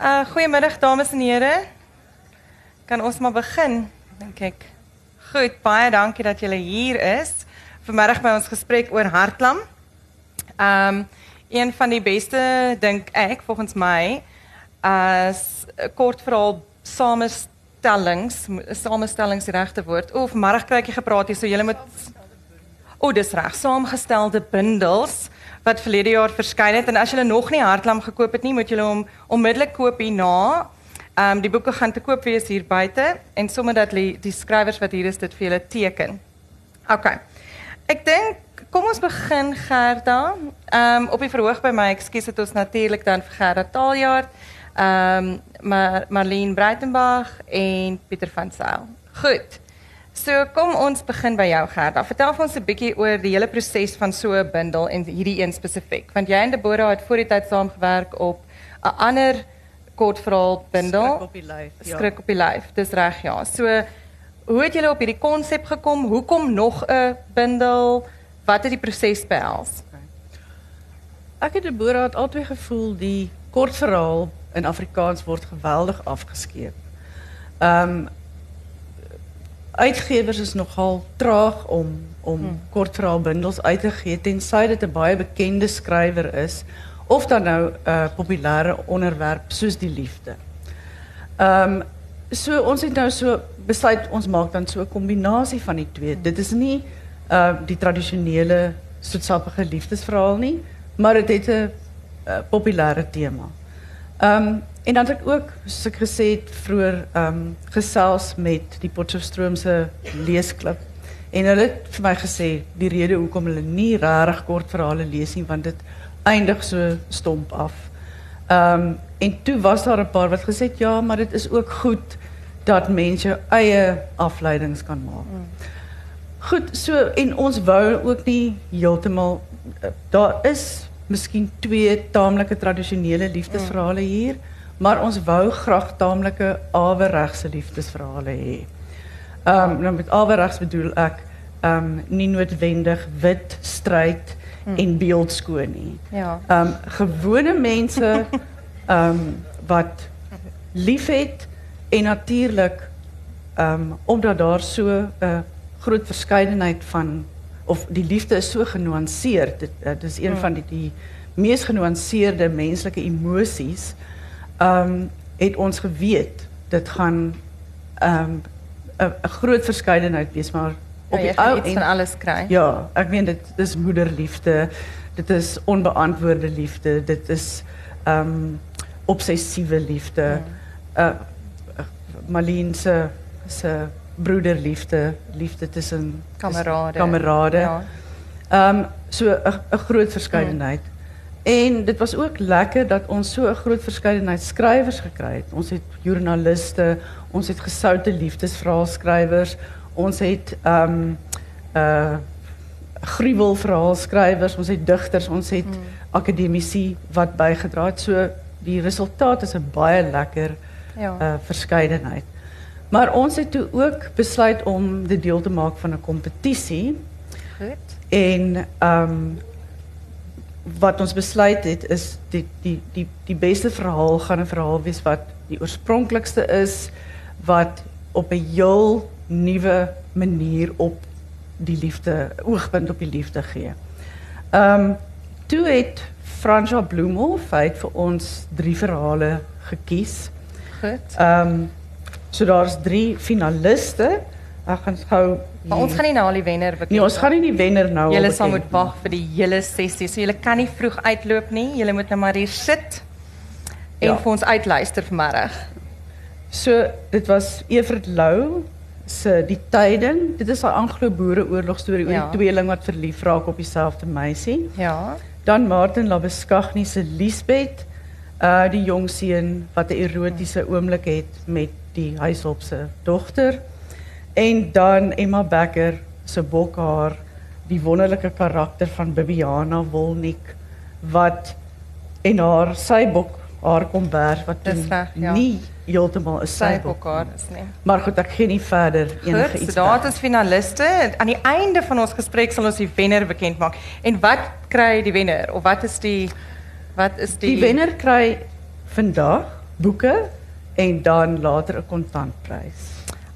Uh goeiemiddag dames en here. Kan ons maar begin, dink ek. Goed, baie dankie dat julle hier is. Vanmiddag by ons gesprek oor hartlam. Um een van die beste dink ek volgens as 'n kort verhaal samestellings, samestellings regte woord. O, vanmiddag kry ek gepraat hier, so julle moet O, dis reg, saamgestelde bundels wat verlede jaar verskyn het en as jy nog nie Hartlam gekoop het nie, moet jy hom onmiddellik koop hierna. Ehm um, die boeke gaan te koop wees hier buite en sommer dat die, die skrywers wat hier is dit vir julle teken. OK. Ek dink kom ons begin Gerda. Ehm um, op die verhoog by my, ekskuus dit ons natuurlik dan vir Gerda Taaljaar. Ehm um, Mar Marlene Breitenberg en Pieter van Sail. Goed. So kom ons begin by jou Gerda. Vertel vir ons 'n bietjie oor die hele proses van so 'n bundel en hierdie een spesifiek. Want jy en Deborah het voor die tyd saamgewerk op 'n ander kortverhaal bundel. Skrik op die lyf. Ja. Skrik op die lyf. Dis reg ja. So hoe het julle op hierdie konsep gekom? Hoekom nog 'n bundel? Wat het die proses behels? Ek het Deborah het altyd gevoel die kortverhaal in Afrikaans word geweldig afgeskeep. Ehm um, uitgewers is nogal traag om om hmm. kortverhaalbundels uit te gee tensy dit 'n baie bekende skrywer is of dan nou 'n uh, populêre onderwerp soos die liefde. Ehm um, so ons het nou so besluit ons maak dan so 'n kombinasie van die twee. Dit is nie uh die tradisionele soetsappige liefdesverhaal nie, maar dit het 'n uh, populêre tema. Ehm um, En dan het ek ook, soos ek gesê het vroeër, ehm um, gesels met die Potchefstroom se leesklub. En hulle het vir my gesê die rede hoekom hulle nie regtig kort verhale lees nie want dit eindig so stomp af. Ehm um, en toe was daar 'n paar wat gesê het ja, maar dit is ook goed dat mense eie afleidings kan maak. Mm. Goed, so en ons wou ook nie heeltemal eh, daar is miskien twee taamlike tradisionele liefdesverhale hier. Mm maar ons wou graag taamlike aweregse liefdesverhale hê. Ehm um, nou met aweregs bedoel ek ehm um, nie noodwendig wit, stryd hmm. en beeldskoon nie. Ja. Ehm um, gewone mense ehm um, wat liefhet en natuurlik ehm um, omdat daar so 'n uh, groot verskeidenheid van of die liefde is so genuanceerd. Dit, dit is een hmm. van die die mees genuanceerde menslike emosies ehm um, het ons geweet dit gaan ehm um, 'n groot verskeidenheid wees maar op ja, die ou van alles kry. Ja, ek meen dit dis moederliefde. Dit is onbeantwoorde liefde. Dit is ehm um, obsessiewe liefde. Ja. Uh se se broederliefde, liefde tussen kamerade. Kamerade. Ja. Ehm um, so 'n groot verskeidenheid. En dit was ook lekker dat ons so 'n groot verskeidenheid skrywers gekry het. Ons het joernaliste, ons het gesoute liefdesverhaalskrywers, ons het ehm um, uh gruwelverhaalskrywers, ons het digters, ons het hmm. akademici wat bygedra het. So die resultaat is 'n baie lekker ja. uh verskeidenheid. Maar ons het toe ook besluit om dit deel te maak van 'n kompetisie. Goed. En ehm um, wat ons besluit het is die die die die beste verhaal gaan 'n verhaal wees wat die oorspronklikste is wat op 'n heel nuwe manier op die liefde oogpunt op die liefde gee. Ehm um, toe het Fransja Bloemhof het vir ons drie verhale gekies. Goed. Ehm um, so daar's drie finaliste. Ek gaan gou Maar ons gaan nie na die wenner bekend. Nee, ons gaan nie die wenner nou. Julle sal moet wag vir die hele sessie. So julle kan nie vroeg uitloop nie. Julle moet nou maar hier sit en ja. vir ons uitluister vanmiddag. So dit was Evert Lou se Die Tyding. Dit is 'n Anglo-Boereoorlog storie oor ja. die tweeling wat verlief raak op dieselfde meisie. Ja. Dan Martin Labeskagni se Liesbeth, uh die jong seun wat 'n erotiese oomblik het met die huishulp se dogter. En dan Emma Becker se bokhaar, die wonderlike karakter van Bibiana Wolnik wat en haar sy bok haar kom bers wat reg ja. nie heeltemal 'n is nie. Maar goed, ek gee nie verder enige goed, iets. So daar is finaliste. Aan die einde van ons gesprek sal ons die wenner bekend maak. En wat kry die wenner of wat is die wat is die Die wenner kry vandag boeke en dan later 'n kontantprys.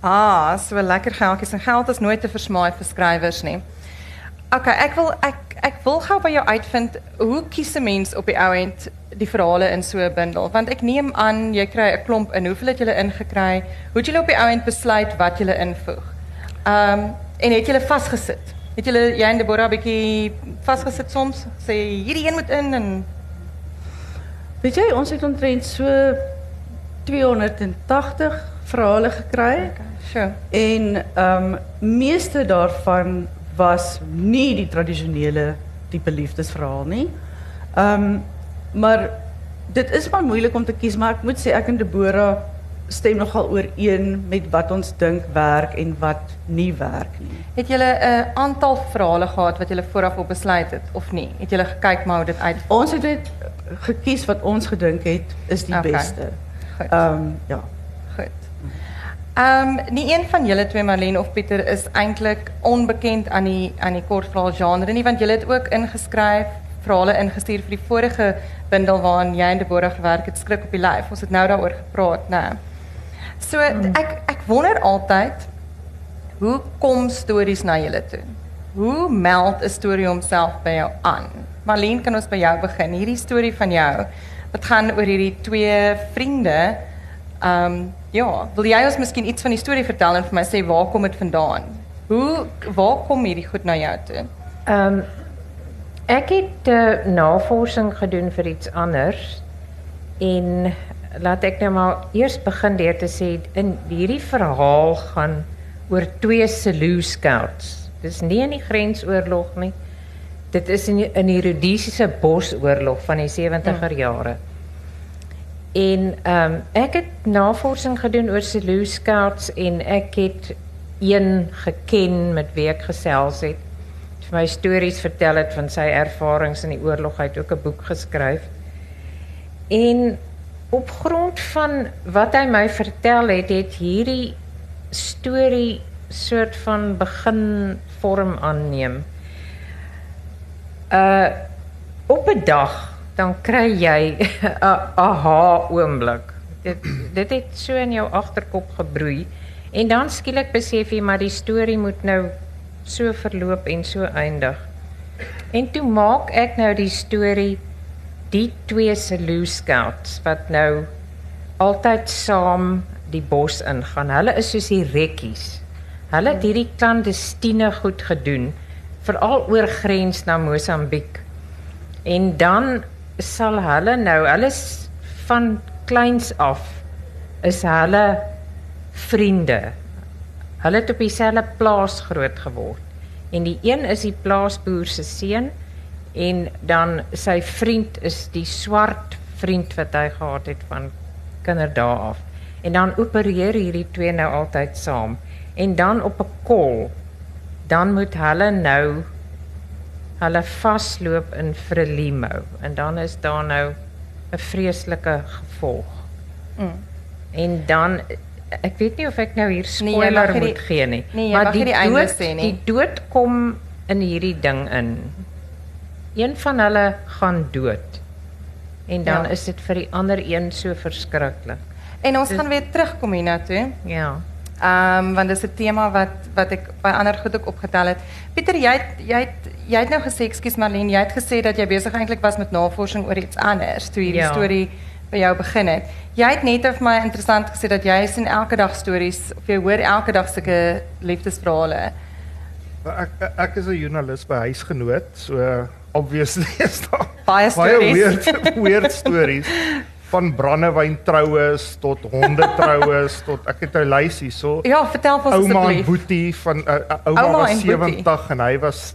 Ah, so lekker geldjies en geld is nooit te versmaai vir skrywers nie. OK, ek wil ek ek wil gou by jou uitvind hoe kies 'n mens op die ou end die verhale in so 'n bundel? Want ek neem aan jy kry 'n klomp in. Hoeveel het julle ingekry? Hoe het julle op die ou end besluit wat julle invoeg? Ehm um, en het julle vasgesit? Het julle jy en Deborah bietjie vasgesit soms? Sê hierdie een moet in en Weet jy, ons het omtrent so 280 verhale gekry. Sure. En ehm um, meeste daarvan was nie die tradisionele tipe liefdesverhaal nie. Um, maar dit is maar moeilik om te kies, maar ek moet sê ek en Deborah stem nogal ooreen met wat ons dink werk en wat nie werk nie. Het julle 'n aantal verhale gehad wat julle vooraf op besluit het of nie? Het julle gekyk maar hoe dit uit Ons het net gekies wat ons gedink het is die Okay. beste. Ehm ja. Ehm nie een van julle twee Marlene of Pieter is eintlik onbekend aan die aan die kortverhaal genre nie want julle het ook ingeskryf verhale ingestuur vir die vorige bundel waaraan jy en Deborah gewerk het skrik op die lyf. Ons het nou daaroor gepraat, né? So ek ek wonder altyd hoe kom stories na julle toe? Hoe meld 'n storie homself by jou aan? Marlene, kan ons by jou begin? Hierdie storie van jou wat gaan oor hierdie twee vriende. Ehm um, ja, wil jy ons miskien iets van die storie vertel en vir my sê waar kom dit vandaan? Hoe waar kom hierdie goed na jou toe? Ehm ek het uh, navorsing gedoen vir iets anders en laat ek nou maar eers begin deur te sê in hierdie verhaal gaan oor twee Selous scouts. Dis nie in die grensoorlog nie. Dit is in die, in die Rhodesiese bosoorlog van die 70er jare. En ehm ek het navorsing gedoen oor Selous scouts en ek het een geken met wie ek gesels het vir my stories vertel het van sy ervarings in die oorlog. Hy het ook 'n boek geskryf. En op grond van wat hy my vertel het, het hierdie storie soort van begin vorm aanneem. Uh op 'n dag dan kry jy 'n aha oomblik. Dit dit het so in jou agterkop gebroei en dan skielik besef jy maar die storie moet nou so verloop en so eindig. En toe maak ek nou die storie die twee Selous scouts wat nou altyd saam die bos ingaan. Hulle is soos die rekkies. Hulle het hierdie klandestiene goed gedoen, veral oor grens na Mosambiek. En dan sal hulle nou, hulle is van kleins af is hulle vriende. Hulle het op dieselfde plaas groot geword. En die een is die plaasboer se seun en dan sy vriend is die swart vriend wat hy gehad het van kinderdae af. En dan opereer hierdie twee nou altyd saam. En dan op 'n kol dan moet hulle nou hulle vasloop in Frelimo en dan is daar nou 'n vreeslike gevolg. Mm. En dan ek weet nie of ek nou hier Nee, spoiler nie die- moet gee nie. nee, mag nie die einde sê nie. Die dood kom in hierdie ding in. Een van hulle gaan dood. En dan Ja. is dit vir die ander een so verskriklik. En ons Dis- gaan weer terugkom hiernatoe. Ja. Ehm um, want dis 'n tema wat wat ek by ander goed ook opgetel het. Pieter, jy het, jy het, jy het nou gesê, ekskuus Marlene, jy het gesê dat jy besig eintlik was met navorsing oor iets anders toe hierdie Ja. storie by jou begin het. Jy het net vir my interessant gesê dat jy sien elke dag stories of jy hoor elke dag sulke liefdesverhale. Ek ek- is 'n joernalis by huisgenoot, so obviously is daar Baie baie stories. weird weird stories van brandewyn troues tot honde troues tot ek het 'n lysie so Ja, vertel ons ouma en asseblief. boetie van uh, uh, ouma, Ouma was en boetie. 70 en hy was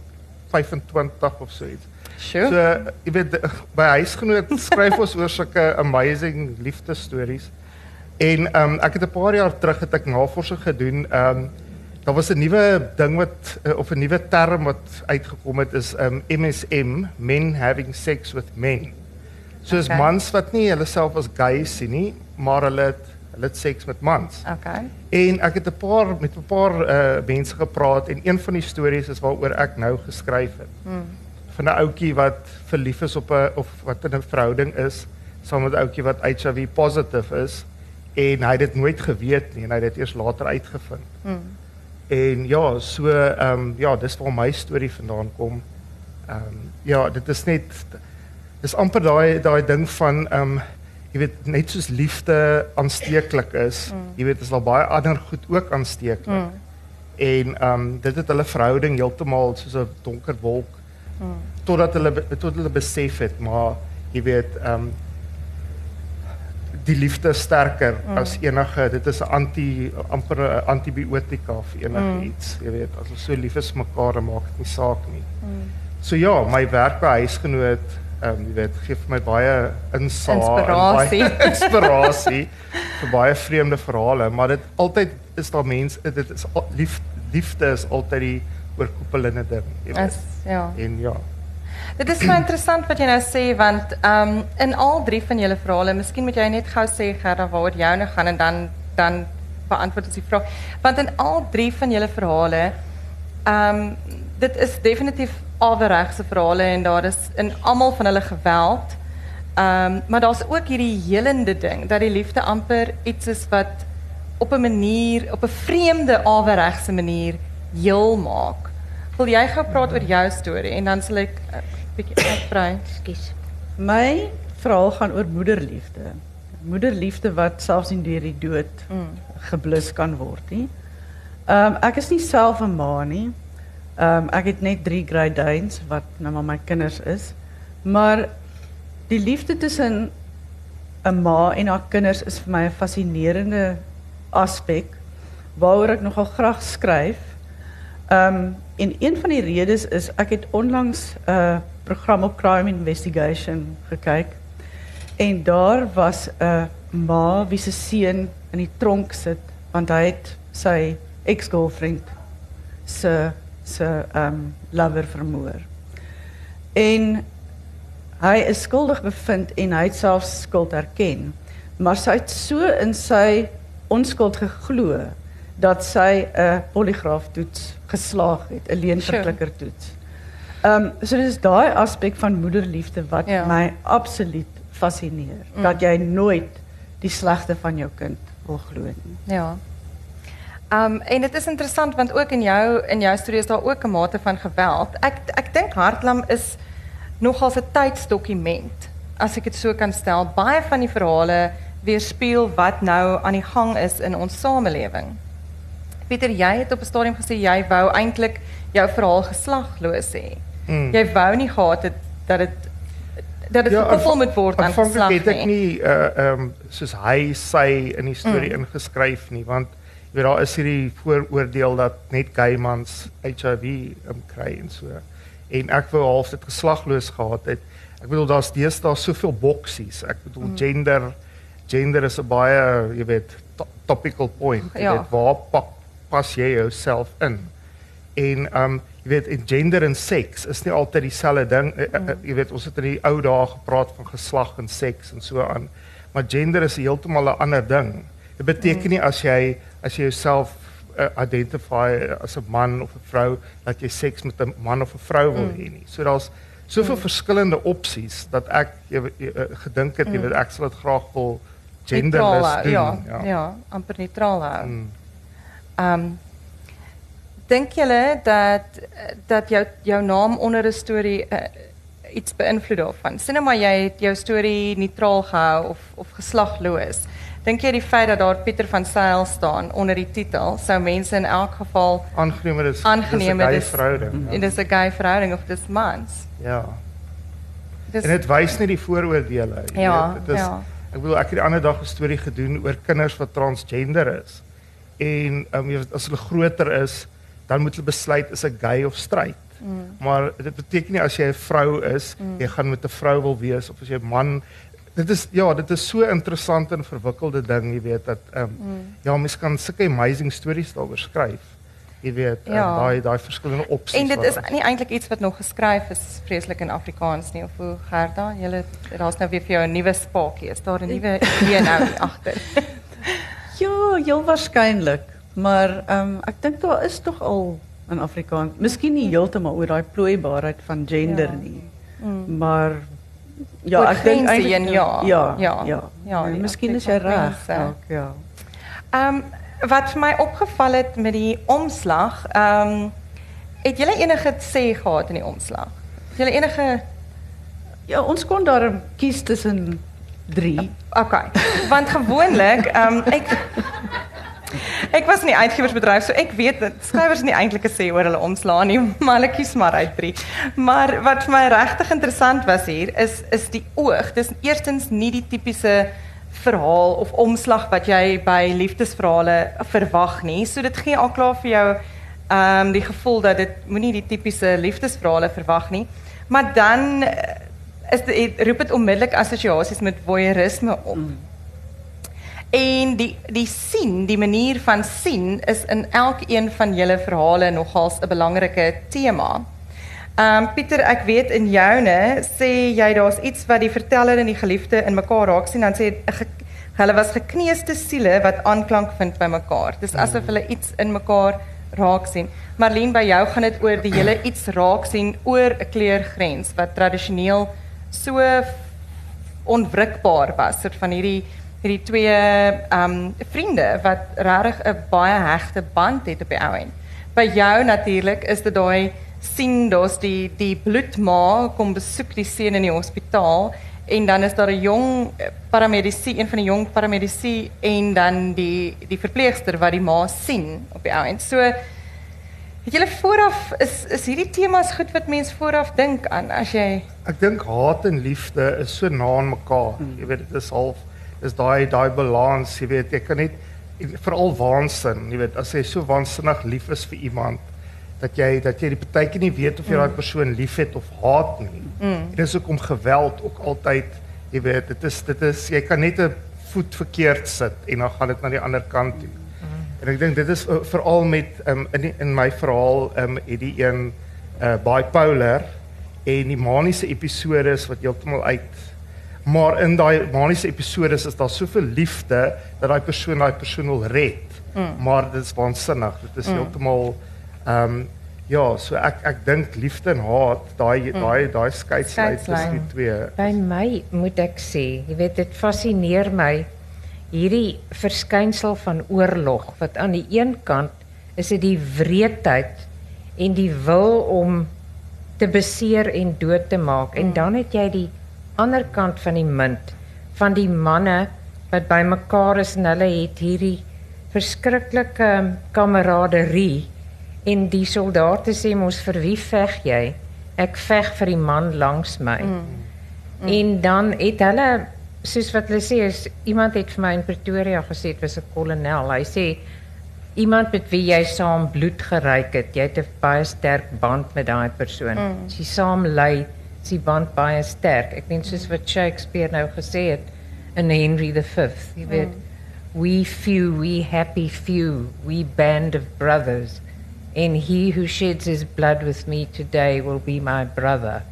25 of so iets. Sure. So jy weet by huisgenoot skryf ons oor sulke amazing liefdesstories. En ehm um, ek het 'n paar jaar terug het ek navorsing gedoen. Ehm um, daar was 'n nuwe ding wat uh, of 'n nuwe term wat uitgekom het is ehm um, MSM, men having sex with men. So is Okay. mans wat nie hulle self as gay sien nie, maar hulle het hulle het seks met mans. Okay. En ek het 'n paar met 'n paar uh mense gepraat en een van die stories is waaroor ek nou geskryf het. Hmm. Van 'n ouetjie wat verlief is op 'n of wat in 'n verhouding is saam met 'n ouetjie wat HIV positief is en hy het dit nooit geweet nie en hy het dit eers later uitgevind. Mm. En ja, so ehm um, ja, dis waar my storie vandaan kom. Ehm um, ja, dit is net dis amper daai daai ding van ehm um, jy weet net soos liefde aansteeklik is, mm. jy weet is daar baie ander goed ook aansteeklik. Mm. En ehm um, dit het hulle verhouding heeltemal soos 'n donker wolk mm. totdat hulle tot hulle besef het, maar jy weet ehm um, die liefde sterker mm. as enige dit is 'n anti amper 'n antibiotika vir enige mm. iets jy weet as ons so lief is mekaar dan maak dit nie saak nie mm. so ja my werk by huisgenoot ehm um, jy weet gee vir my baie insaag inspirasie. baie inspirasie vir baie vreemde verhale maar dit altyd is daar mense dit is lief, liefde is altyd die oorkoepelende ding jy weet. Ja. En ja. Dit is my interessant wat jy nou sê want ehm um, in al drie van julle verhale, miskien moet jy net gou sê Gerda waaroor jou nou gaan en dan dan beantwoord ons die vraag. Want in al drie van julle verhale ehm um, dit is definitief averegse verhale en daar is in almal van hulle geweld. Ehm um, maar daar's ook hierdie helende ding dat die liefde amper iets is wat op 'n manier, op 'n vreemde averegse manier heel maak. Wil jy gou praat oor jou storie en dan sal ek uh, bietjie uitbrei. Ekskuus. My verhaal gaan oor moederliefde. Moederliefde wat selfs in deur die dood mm. geblus kan word, nie. Ehm um, ek is nie self 'n ma nie. Ehm um, ek het net 3 Great Danes wat nou maar my kinders is. Maar die liefde tussen 'n ma en haar kinders is vir my 'n fascinerende aspek waaroor ek nogal graag skryf. Ehm um, en een van die redes is ek het onlangs 'n uh, program op Crime Investigation gekyk. En daar was 'n ma wie se seun in die tronk sit want hy het sy ex-girlfriend se se ehm um, lover vermoor. En hy is skuldig bevind en hy het self skuld erken. Maar sy het so in sy onskuld geglo dat sy 'n poligraaftoets geslaag het, 'n leenverklikker toets. Ehm um, so dis daai aspek van moederliefde wat ja. my absoluut fascineer. Mm. Dat jy nooit die slegte van jou kind wil glo nie. Ja. Um, en dit is interessant want ook in jou in jou storie is daar ook 'n mate van geweld. Ek ek dink Hartlam is nogal 'n tydsdokument as ek dit so kan stel. Baie van die verhale weerspieël wat nou aan die gang is in ons samelewing. Pieter, jy het op 'n stadium gesê jy wou eintlik jou verhaal geslagloos hê. Mm. Jy wou nie gehad het dat dit dat dit ja, gekoppel moet word aan geslag nie. Ek het nie uh ehm um, soos hy sy in die storie mm. ingeskryf nie want weet daar is hierdie vooroordeel dat net gay mans HIV um, kry en so. En ek wou half dit geslagloos gehad het. Ek bedoel daar's deesdae soveel boksies. Ek bedoel mm. gender gender is 'n baie, jy weet, to topical point. Ja. weet waar pak pas jy jouself in? En um jy weet en gender en seks is nie altyd dieselfde ding. Eh, eh, mm. Jy weet ons het in die ou dae gepraat van geslag en seks en so aan. Maar gender is heeltemal 'n ander ding. Dit beteken nie as jy as jy jouself uh, identify as 'n man of 'n vrou dat jy seks met 'n man of 'n vrou wil mm. hê nie. So daar's soveel mm. verskillende opsies dat ek jy, jy, uh, gedink het jy mm. weet ek sal dit graag wil genderless doen. Ja, ja, ja, amper neutraal hou. Mm. Um dink julle dat dat jou jou naam onder 'n storie uh, iets beïnvloed daarvan? Sien nou maar jy het jou storie neutraal gehou of of geslagloos. Dink jy die feit dat daar Pieter van Sail staan onder die titel sou mense in elk geval aangeneem is aangeneem is 'n verhouding. Ja. Dit is 'n gay verhouding of dis mans. Ja. Dis, en dit wys net die vooroordeele. Ja, dit is ja. ek bedoel ek het die ander dag 'n storie gedoen oor kinders wat transgender is en um, as hulle groter is, dan moet hulle besluit is ek gay of straight. Mm. Maar dit beteken nie as jy 'n vrou is, mm. jy gaan met 'n vrou wil wees of as jy 'n man dit is ja, dit is so interessant en verwikkelde ding, jy weet dat ehm um, mm. ja, mens kan sulke amazing stories daaroor skryf. Jy weet, ja. um, daai daai verskillende opsies. En dit is nie eintlik iets wat nog geskryf is vreeslik in Afrikaans nie of hoe Gerda, jy daar's nou weer vir jou 'n nuwe spaakie. Is daar 'n nuwe idee nou agter? Ja, heel waarskynlik, maar ehm um, ek dink daar is tog al in Afrikaans, miskien nie heeltemal oor daai plooibaarheid van gender ja. nie. Mm. Maar ja, ik denk eigenlijk, een, ja. Ja, ja, ja. misschien is hij raar ja. Ehm, wat mij opgevallen met die omslag, um, het jullie enige sê gehad in die omslag? Jullie enige... Ja, ons kon daar kiezen tussen drie. Oké, okay. want gewoonlijk, ehm, ek was in die uitgewersbedryf, so ek weet dat skrywers nie eintlik 'n sê oor hulle omslaan nie, maar hulle kies maar uit drie. Maar wat vir my regtig interessant was hier is is die oog. Dis eerstens nie die tipiese verhaal of omslag wat jy by liefdesverhale verwag nie. So dit gee al klaar vir jou ehm um, die gevoel dat dit moenie die tipiese liefdesverhale verwag nie. Maar dan eh, is dit roep dit onmiddellik assosiasies met voyeurisme op. Mm. En die die sien, die manier van sien is in elkeen van julle verhale nogals 'n belangrike tema. Ehm um, Pieter, ek weet in joune sê jy daar's iets wat die verteller en die geliefde in mekaar raak sien dan sê ge, hulle was gekneusde siele wat aanklank vind by mekaar. Dis asof hulle iets in mekaar raak sien. Marlene, by jou gaan dit oor die hele iets raak sien oor 'n kleurgrens wat tradisioneel so onwrikbaar was, soort van hierdie hierdie twee ehm um, vriende wat regtig 'n baie hegte band het op die ou end. By jou natuurlik is dit daai sien daar's die die bloedma kom besoek die seun in die hospitaal en dan is daar 'n jong paramedici, een van die jong paramedici en dan die die verpleegster wat die ma sien op die ou end. So het julle vooraf is is hierdie temas goed wat mense vooraf dink aan as jy Ek dink haat en liefde is so na aan mekaar. Jy weet dit is half is daai daai balans, jy weet, jy kan net veral waansin, jy weet, as jy so waansinnig lief is vir iemand dat jy dat jy die partytjie nie weet of jy daai persoon liefhet of haat nie. Mm. Dit is ook om geweld ook altyd, jy weet, dit is dit is jy kan net 'n voet verkeerd sit en dan gaan dit na die ander kant toe. En ek dink dit is uh, veral met um, in die, in my verhaal um, het die een uh, bipolar en die maniese episodes wat heeltemal uit maar in daai maniese episodes is daar soveel liefde dat daai persoon daai persoon wil red. Mm. Maar dit is waansinnig. Dit is mm. heeltemal ehm um, ja, so ek ek dink liefde en haat, daai mm. daai daai skeidslyn tussen die twee. By my moet ek sê, jy weet dit fascineer my hierdie verskynsel van oorlog wat aan die een kant is dit die wreedheid en die wil om te beseer en dood te maak en dan het jy die ander kant van die munt van die manne wat bymekaar is en hulle het hierdie verskriklike kameraderie en die soldate sê mos vir wie veg jy? Ek veg vir die man langs my. Mm. Mm. En dan het hulle soos wat hulle sê is iemand het vir my in Pretoria gesê dit was 'n kolonel. Hy sê iemand met wie jy saam bloed geryk het, jy het 'n baie sterk band met daai persoon. Mm. As jy saam ly, is die band baie sterk. Ek dink soos wat Shakespeare nou gesê het in Henry V, jy weet, mm. we few, we happy few, we band of brothers. And he who sheds his blood with me today will be my brother.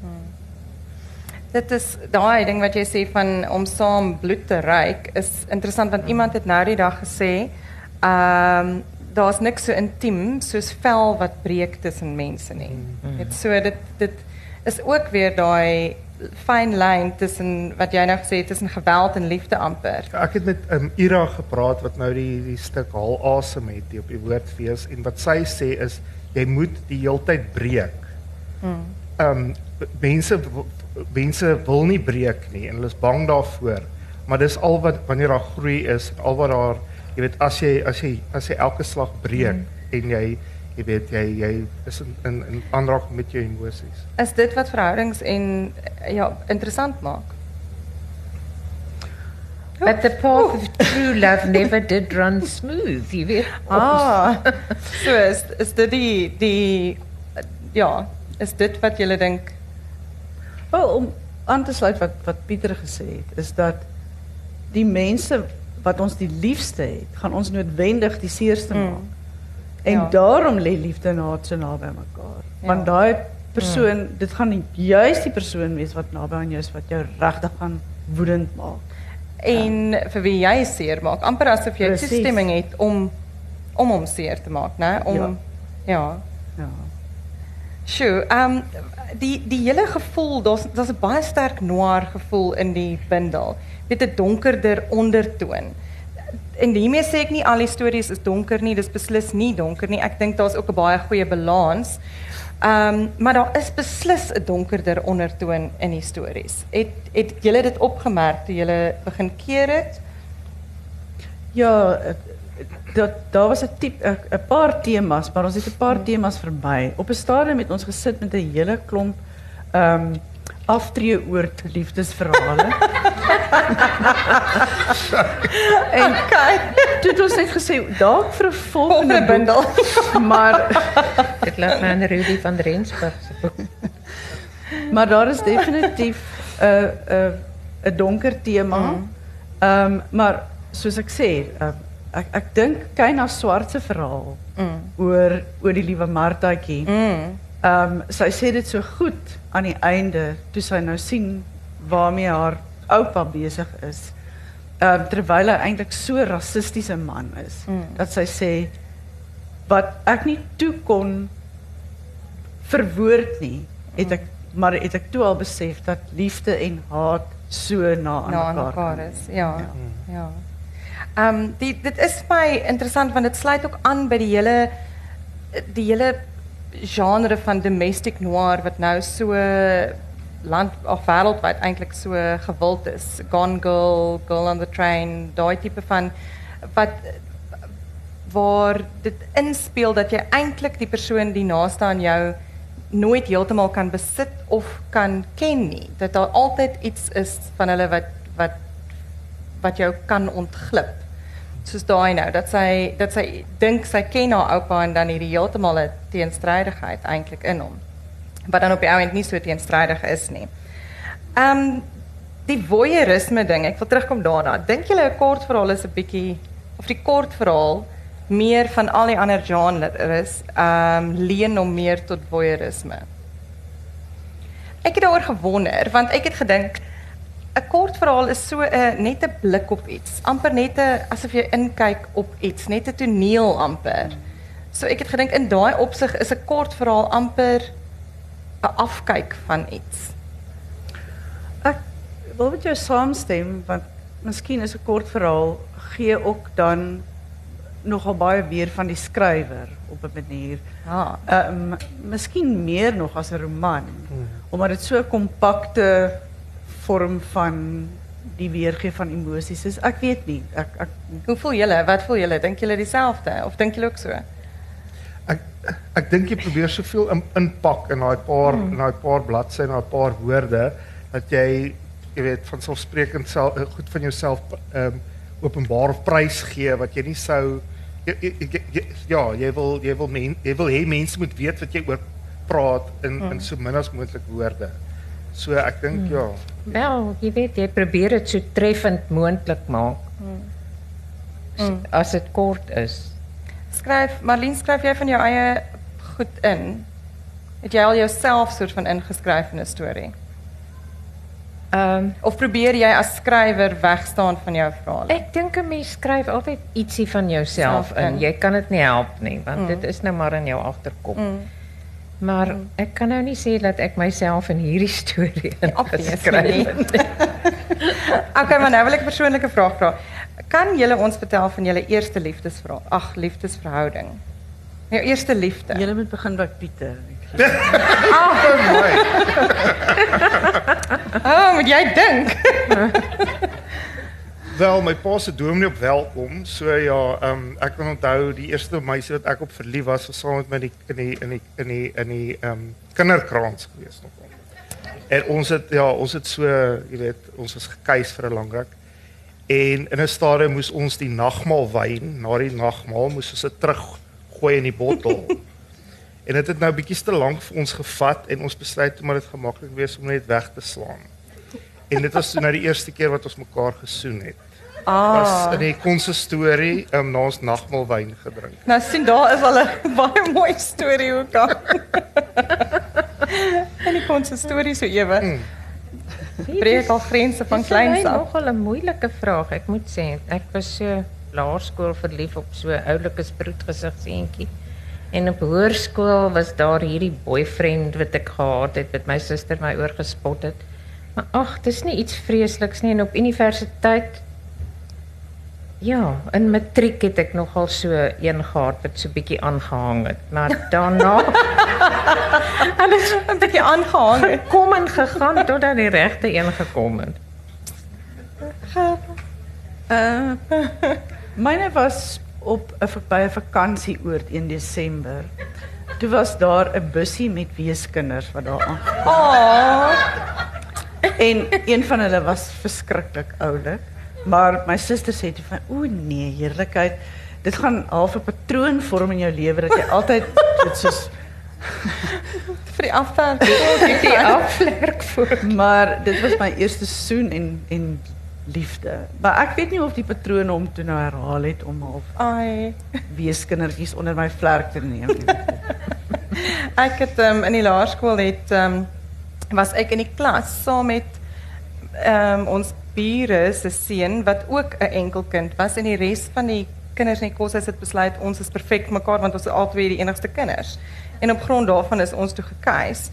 Dit is daai ding wat jy sê van om saam bloed te ryk is interessant want iemand het nou die dag gesê, ehm um, daar's niks so intiem soos vel wat breek tussen mense nie. Dit so dit dit is ook weer daai fyn lyn tussen wat jy nou gesê het tussen geweld en liefde amper. Ek het met um, Ira gepraat wat nou die die stuk haal asem het die op die woordfees en wat sy sê is jy moet die heeltyd breek. Ehm um, mense mense wil nie breek nie en hulle is bang daarvoor. Maar dis al wat wanneer daar groei is, al wat daar jy weet as jy as jy as jy elke slag breek mm. en jy jy weet jy jy is in in, in aanraking met jou emosies. Is dit wat verhoudings en ja interessant maak? But the path of true love never did run smooth, jy weet. Ah. so is is dit die die ja, is dit wat jy dink Wel om aan te sluit wat wat Pieter gesê het, is dat die mense wat ons die liefste het, gaan ons noodwendig die seerste Mm. maak. En Ja. daarom lê liefde en haat so naby mekaar. Ja. Want daai persoon, dit gaan nie juist die persoon wees wat naby aan jou is wat jou regtig gaan woedend maak. en vir wie jy seer maak, amper asof jy Presies. toestemming het om om hom seer te maak, né? Om ja. Ja. Sjoe, ehm die die hele gevoel, daar's daar's 'n baie sterk noir gevoel in die bundel. Met 'n donkerder ondertoon. En hiermee sê ek nie al die stories is donker nie, dis beslis nie donker nie. Ek dink daar's ook 'n baie goeie balans. Ehm um, maar daar is beslis 'n donkerder ondertoon in die stories. Het het julle dit opgemerk toe julle begin keer het? Ja, dat daar was 'n tip 'n paar temas, maar ons het 'n paar temas verby. Op 'n stadium het ons gesit met 'n hele klomp ehm um, aftree oord liefdesverhale. en Okay. toe het ons net gesê dalk vir 'n volgende bundel. maar Dit laat my aan Rudy van Rensburg se boek. maar daar is definitief 'n 'n 'n donker tema. Ehm maar soos ek sê, uh, ek ek dink Kyna Swart se verhaal Mm. oor oor die liewe Martaatjie. Mm. Ehm um, sy sê dit so goed aan die einde toe sy nou sien waarmee haar oupa besig is. Ehm um, terwyl hy eintlik so rassistiese man is Mm. dat sy sê wat ek nie toe kon verwoord nie, het ek maar het ek toe al besef dat liefde en haat so na aan na mekaar is. Ja. Ja. Ehm um, die dit is my interessant want dit sluit ook aan by die hele die hele genre van domestic noir wat nou so land of wêreldwyd eintlik so gewild is. Gone Girl, Girl on the Train, daai tipe van wat waar dit inspeel dat jy eintlik die persoon die naaste aan jou nooit heeltemal kan besit of kan ken nie. Dat daar altyd iets is van hulle wat wat wat jou kan ontglip. Soos daai nou dat sy dat sy dink sy ken haar oupa en dan hierdie heeltemal 'n teenstrydigheid eintlik in hom. Wat dan op die ou end nie so teenstrydig is nie. Ehm um, die voyeurisme ding, ek wil terugkom daarna. Dink julle 'n kort verhaal is 'n bietjie of die kort verhaal meer van al die ander genres ehm um, leen hom meer tot voyeurisme? Ek het daaroor gewonder want ek het gedink 'n kort verhaal is so 'n net 'n blik op iets, amper net 'n asof jy inkyk op iets, net 'n toneel amper. So ek het gedink in daai opsig is 'n kort verhaal amper 'n afkyk van iets. Ek wil met jou saamstem want miskien is 'n kort verhaal gee ook dan nogal baie weer van die skrywer op 'n manier. Ja. Ehm miskien meer nog as 'n roman omdat dit so 'n kompakte vorm van die weergee van emosies is. Ek weet nie. Ek ek Hoe voel julle? Wat voel julle? Dink julle dieselfde of dink julle ook so? Ek dink jy probeer soveel in, inpak in daai paar in daai paar bladsye en daai paar woorde dat jy jy weet van selfsprekend self eh, goed van jouself ehm um, openbaar of prys gee wat jy nie sou jy, jy, jy, jy, ja, jy wil jy wil men, jy wil hê mense moet weet wat jy oor praat in in so min as moontlik woorde. So ek dink ja. Wel, jy weet jy probeer dit so treffend moontlik maak. S- As dit kort is. Skryf Marlene, skryf jy van jou eie goed in? Het jy al jouself soort van ingeskryf in 'n storie? Ehm Of probeer jy as skrywer wegstaan van jou verhale? Ek dink 'n mens skryf altyd ietsie van jouself Self in. in. Jy kan dit nie help nie, want dit is nou maar in jou agterkop. Mm. Maar ek kan nou nie sê dat ek myself in hierdie storie obviously ingeskryf het. Okay, maar nou wil ek 'n persoonlike vraag vra. Kan julle ons vertel van julle eerste liefdesverhaal? Ag, liefdesverhouding. Jou eerste liefde. Julle moet begin by Pieter. Oh, moet jy dink? Wel, my pa se dominee op welkom. So ja, ehm ek kan onthou die eerste meisie wat ek op verlief was, was saam met my in die in die in die in die ehm kinderkrans gewees nog. En ons het ja, ons het so, jy weet, ons was gekuis vir 'n lang ruk. En in 'n stadium moes ons die nagmaal wyn, na die nagmaal moes ons dit teruggooi in die bottel. en dit het nou bietjie te lank vir ons gevat en ons besluit maar dit gemaklik wees om net weg te slaan. En dit was nou die eerste keer wat ons mekaar gesoen het. was Ah. in die konsistorie um, na ons nagmaalwyn gedrink. Nou sien daar is al 'n baie mooi storie aan. en die konsistorie so ewe. Mm. Breek al grense van kleins af. nogal 'n moeilike vraag, ek moet sê. Ek was so laerskool verlief op so 'n oulike sproetgesigseentjie. En op hoërskool was daar hierdie boyfriend wat ek gehad het wat my suster my oorgespot het. Maar ag, dis nie iets vreesliks nie en op universiteit Ja, in matriek het ek nogal so een gehad wat so bietjie aangehang het, maar daarna Alles 'n bietjie aangehang. het. kom en gegaan totdat die regte een gekom het. Uh myne was op 'n by 'n vakansieoord in Desember. Toe was daar 'n bussie met weeskinders wat daar aan. Oh, En een van hulle was verskriklik oulik. Maar my suster sê toe van o nee, heerlikheid. Dit gaan half 'n patroon vorm in jou lewe dat jy altyd dit soos vir die afstand. Die afvlek voor. maar dit was my eerste soen en en liefde. Maar ek weet nie of die patroon hom toe nou herhaal het om half Ai. weeskindertjies onder my vlerk te neem. nie. Ek het um, in die laerskool het um, was ek in die klas saam met um, ons bure se seun wat ook 'n enkelkind was en die res van die kinders in die koshuis het besluit ons is perfek mekaar want ons is albei die enigste kinders. En op grond daarvan is ons toe gekuis.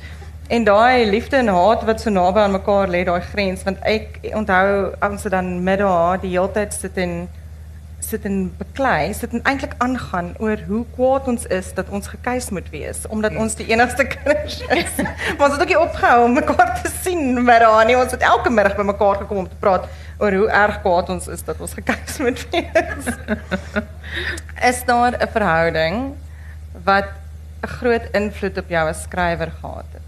En daai liefde en haat wat so naby aan mekaar lê, daai grens, want ek onthou ons het dan middag die hele tyd sit en sit en beklei, sit en eintlik aangaan oor hoe kwaad ons is dat ons gekuis moet wees omdat ons die enigste kinders is. maar ons het ook nie opgehou om mekaar te sien middag nie. Ons het elke middag by mekaar gekom om te praat oor hoe erg kwaad ons is dat ons gekuis moet wees. is daar 'n verhouding wat 'n groot invloed op jou as skrywer gehad het?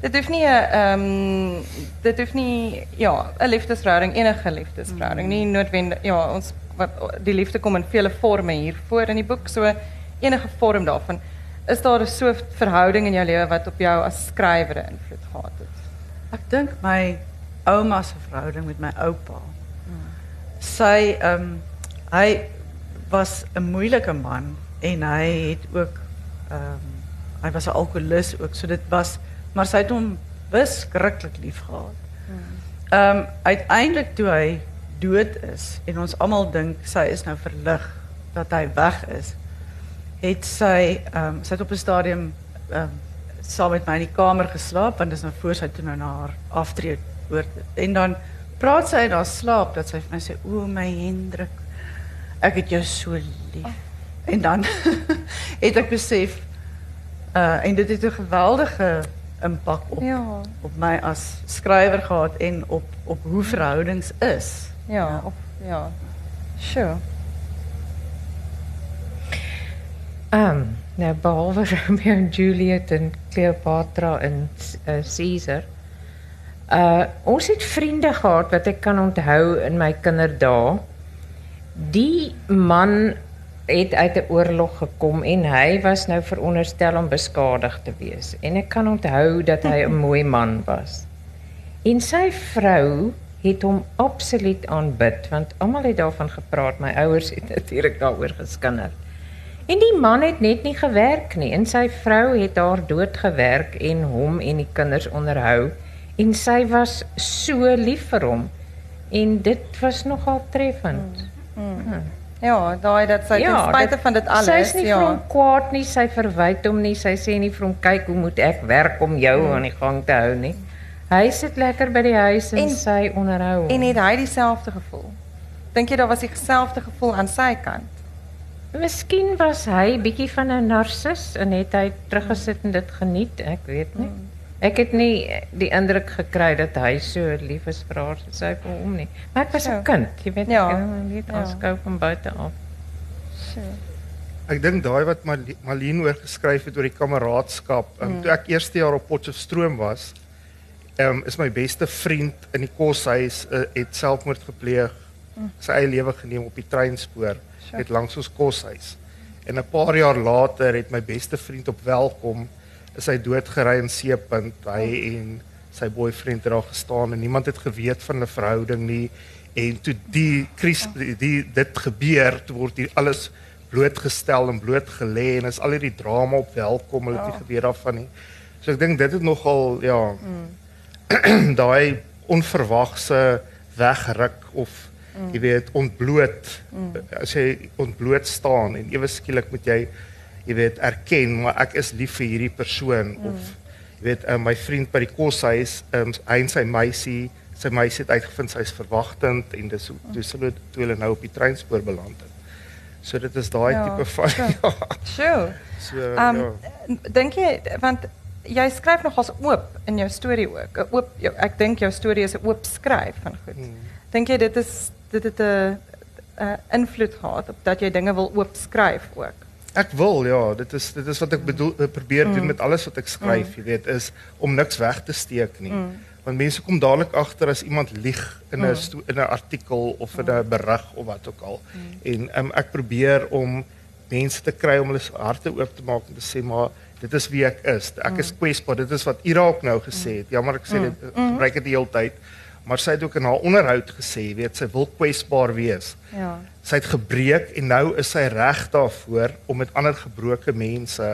Dit hoef nie 'n ehm dit hoef nie ja, 'n liefdesverhouding, enige liefdesverhouding, nie noodwendig ja, ons wat die liefde kom in vele forme hier voor in die boek, so enige vorm daarvan. Is daar 'n so verhouding in jou lewe wat op jou as skrywer 'n invloed gehad het? Ek dink my ouma se verhouding met my oupa. Sy ehm hy was 'n moeilike man en hy het ook ehm hy was 'n alkoholist ook, so dit was maar sy het hom beskruiklik lief gehad. Ehm uiteindelik toe hy dood is en ons almal dink sy is nou verlig dat hy weg is, het sy ehm sy het op 'n stadium ehm saam met my in die kamer geslaap want dis nou voor sy toe nou na haar aftrede oor en dan praat sy in haar slaap dat sy vir my sê o my Hendrik ek het jou so lief. En dan het ek besef uh en dit het 'n geweldige impak op Ja. op my as skrywer gehad en op op hoe verhoudings is. Ja, of ja. Sure. Ehm, nou behalwe Romeo en Juliet en Cleopatra en uh, Caesar. Uh ons het vriende gehad wat ek kan onthou in my kinderdae. Die man het uit 'n oorlog gekom en hy was nou veronderstel om beskadig te wees. En ek kan onthou dat hy 'n mooi man was. En sy vrou het hom absoluut aanbid want almal het daarvan gepraat. My ouers het natuurlik daaroor geskinder. En die man het net nie gewerk nie en sy vrou het daar dood gewerk en hom en die kinders onderhou en sy was so lief vir hom en dit was nogal treffend. Ja, daai dat sy ten spyte van dit alles, Sy is nie ja. kwaad nie, sy verwyd hom nie, sy sê nie vir hom kyk hoe moet ek werk om jou Hmm. aan die gang te hou nie. Hy sit lekker by die huis en, En- sy onderhou hom. En het hy dieselfde gevoel? Dink jy daar was dieselfde gevoel aan sy kant? Miskien was hy bietjie van 'n narcis en het hy teruggesit en dit geniet, ek weet nie. Hmm. Ek het nie die indruk gekry dat hy so lief is vir haar soos sy vir hom nie. Maar ek was 'n Ja. kind, jy weet, Ja. ek net Ja. aanskou van buite af. Ek dink daai wat Mal- Malien oor geskryf het oor die kameraadskap. Um, Mm. Toe ek eerste jaar op Potchefstroom was, um, is my beste vriend in die koshuis uh, het selfmoord gepleeg. Sy eie lewe geneem op die treinspoor Sure. net langs ons koshuis. En 'n paar jaar later het my beste vriend op welkom is hy doodgery in Seepunt. Hy en sy boyfriend het daar gestaan en niemand het geweet van hulle verhouding nie. En toe die kris die, die dit gebeur, toe word hier alles blootgestel en blootgelê en is al hierdie drama op welkom, hulle het nie geweet daarvan nie. So ek dink dit het nogal ja daai onverwagse wegruk of Mm. Jy weet ontbloot mm. as jy ontbloot staan en ewe skielik moet jy jy weet erken maar ek is lief vir hierdie persoon mm. of jy weet uh, my vriend by die koshuis um, hy en sy meisie sy meisie het uitgevind sy is verwagtend en dis hoe toe hulle toe hulle nou op die treinspoor beland het. So dit is daai Ja, tipe van sure. ja. Sure. So Um ja. dink jy want jy skryf nogals oop in jou storie ook. 'n Oop jou, ek dink jou storie is 'n oop skryf van goed. Hmm. Dink jy dit is dit het 'n invloed gehad op dat jy dinge wil oop skryf ook? Ek wil ja, dit is dit is wat ek bedoel ek probeer doen met alles wat ek skryf, jy weet, is om niks weg te steek nie. Want mense kom dadelik agter as iemand lieg in 'n sto- in 'n artikel of in 'n berig of wat ook al. En um, ek probeer om mense te kry om hulle harte oop te maak en te sê maar dit is wie ek is. Ek is kwesbaar. Dit is wat Irak nou gesê het. Jammer ek sê dit ek gebruik dit die hele tyd. Maar sy het ook in haar onderhoud gesê, weet, sy wil kwesbaar wees. Ja. Sy het gebreek en nou is sy reg daarvoor om met ander gebroke mense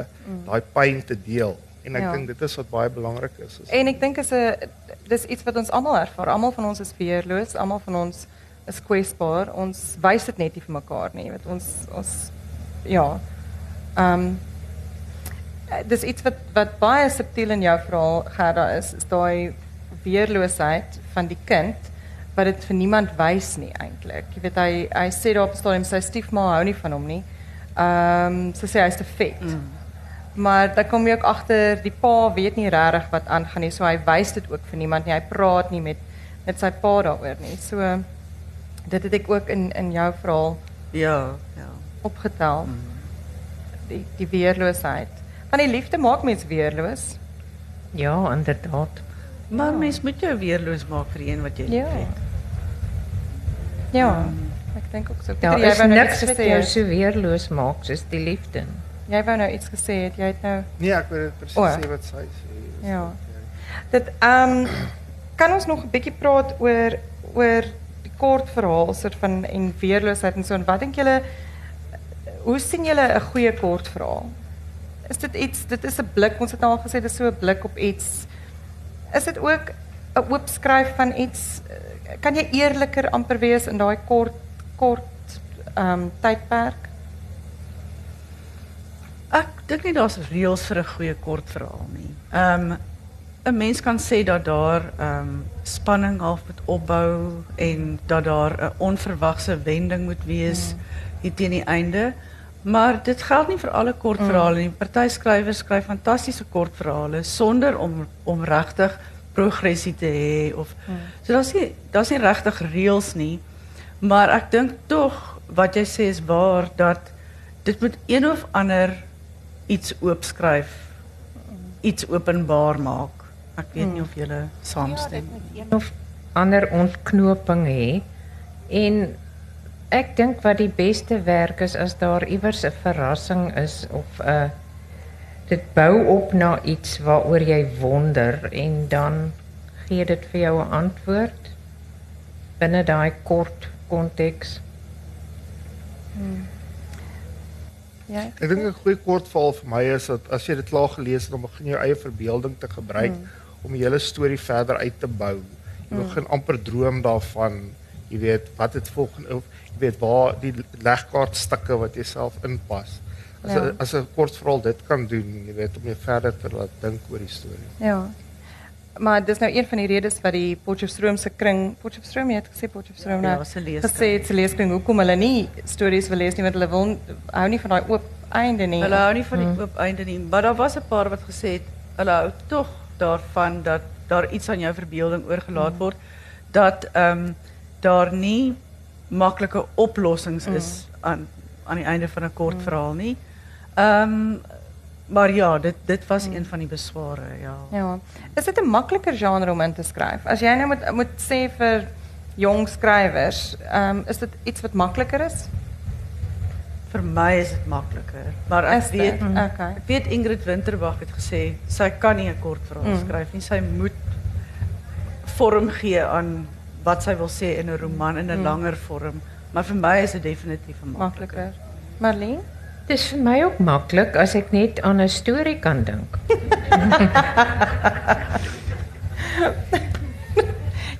daai pyn te deel. En ek Ja. dink dit is wat baie belangrik is. is En ek dink is 'n dis iets wat ons almal ervaar. Almal van ons is weerloos, almal van ons is kwesbaar. Ons wys dit net nie vir mekaar nie. Weet ons ons ja. Ehm um, dis iets wat wat baie subtiel in jou verhaal Gerda is, is daai weerloosheid van die kind wat dit vir niemand wys nie eintlik. Jy weet hy hy sê daar op die stadium sy stiefma hou nie van hom nie. Ehm um, sy sê hy's te vet. Mm. Maar dan kom jy ook agter die pa weet nie regtig wat aangaan nie. So hy wys dit ook vir niemand nie. Hy praat nie met met sy pa daaroor nie. So dit het ek ook in in jou verhaal Ja, ja. opgetel. Die die weerloosheid. Want die liefde maak mens weerloos. Ja, inderdaad. Maar mens moet jou weerloos maak vir een wat jy Ja. liefhet. Ja. Ek dink ook so. Daar jy is wou nou niks iets wat gesê jou het. so weerloos maak soos die liefde. Jy wou nou iets gesê het. Jy het nou Nee, ek wil dit presies O. sê wat sy sê. Dis Ja. jy- Dit ehm kan ons nog 'n bietjie praat oor oor die kort verhaal soort van en weerloosheid en so en wat dink julle hoe sien julle 'n goeie kort verhaal? Is dit iets dit is 'n blik ons het nou al gesê dit is so 'n blik op iets. Is dit ook 'n oop skryf van iets eh, kan jy eerliker amper wees in daai kort kort ehm um, tydperk? Ek dink nie daar's reëls vir 'n goeie kortverhaal nie. Ehm 'n mens kan sê dat daar ehm spanning half moet opbou en dat daar 'n onverwagse wending moet wees hier teen die einde. Maar dit geld nie vir alle kortverhale nie. Party skrywers skryf fantastiese kortverhale sonder om om regtig progressie te hê of so daar's nie daar's nie regtig reëls nie. Maar ek dink tog wat jy sê is waar dat dit moet een of ander iets oopskryf, iets openbaar maak. Ek weet nie of julle saamstem nie. een of ander ontknoping hê en ek dink wat die beste werk is as daar iewers 'n verrassing is of 'n dit bou op na iets waaroor jy wonder en dan gee dit vir jou 'n antwoord binne daai kort konteks. Ja. Ek dink 'n goeie kortverhaal vir my is dat as jy dit klaar gelees het, dan begin jy jou eie verbeelding te gebruik om die hele storie verder uit te bou. Jy begin amper droom daarvan, jy weet, wat dit volgende of jy weet waar die legkaartstukke wat jy self inpas. As Ja. as 'n kortverhaal dit kan doen, jy weet, om jou verder te laat dink oor die storie. Ja. Maar dis nou een van die redes wat die Potchefstroom se kring, Potchefstroom jy het gesê Potchefstroom Ja, nou se leeskring. gesê se leeskring hoekom hulle nie stories wil lees nie want hulle wil hou nie van daai oop einde nie. Hulle hou nie van die oop einde nie, maar daar was 'n paar wat gesê het hulle hou tog daarvan dat daar iets aan jou verbeelding oorgelaat word dat ehm daar nie maklike oplossings is aan aan die einde van 'n kort verhaal nie. Ehm, maar ja, dit, dit was hmm. een van die bezwaren. Ja. ja. Is dit een makkelijker genre om te schrijven? Als jij nou moet, moet sê vir jong schrijvers, ehm, is dit iets wat makkelijker is? Voor mij is het makkelijker. Maar ik weet, hmm. okay. weet, Ingrid Winterbach het gezegd, zij kan niet een kort verhaal mm. schrijven. Zij moet vorm geven aan wat zij wil zeggen in een roman, in een hmm. langer vorm. Maar voor mij is het definitief makkelijker. makkelijker. Marleen? Dit is vir my ook maklik as ek net aan 'n storie kan dink.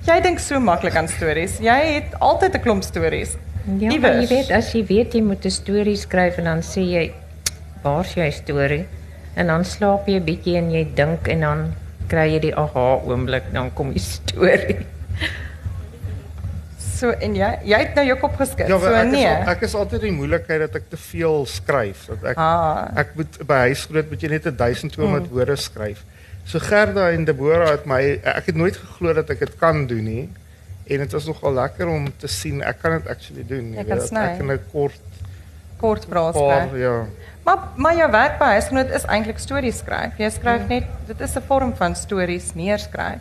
Jy dink so maklik aan stories. Jy het altyd 'n klomp stories. Ja, maar Iewers. jy weet as jy weet jy moet 'n storie skryf en dan sê jy waar's jou storie? En dan slaap jy 'n bietjie en jy dink en dan kry jy die aha oomblik dan kom die storie. So en jy jy het nou jou kop geskit. Ja, so ek nee. is al- ek is altyd in die moeilikheid dat ek te veel skryf. Dat ek Ah. ek moet by huisgroot moet jy net 1200 Hmm. woorde skryf. So Gerda en Deborah het my ek het nooit geglo dat ek dit kan doen nie. En dit was nogal lekker om te sien ek kan dit actually doen. Jy jy kan weet, sny. Ek kan 'n kort kort paar skryf. ja. Maar maar jou werk by huisgenoot is eintlik stories skryf. Jy skryf Hmm. net dit is 'n vorm van stories neerskryf.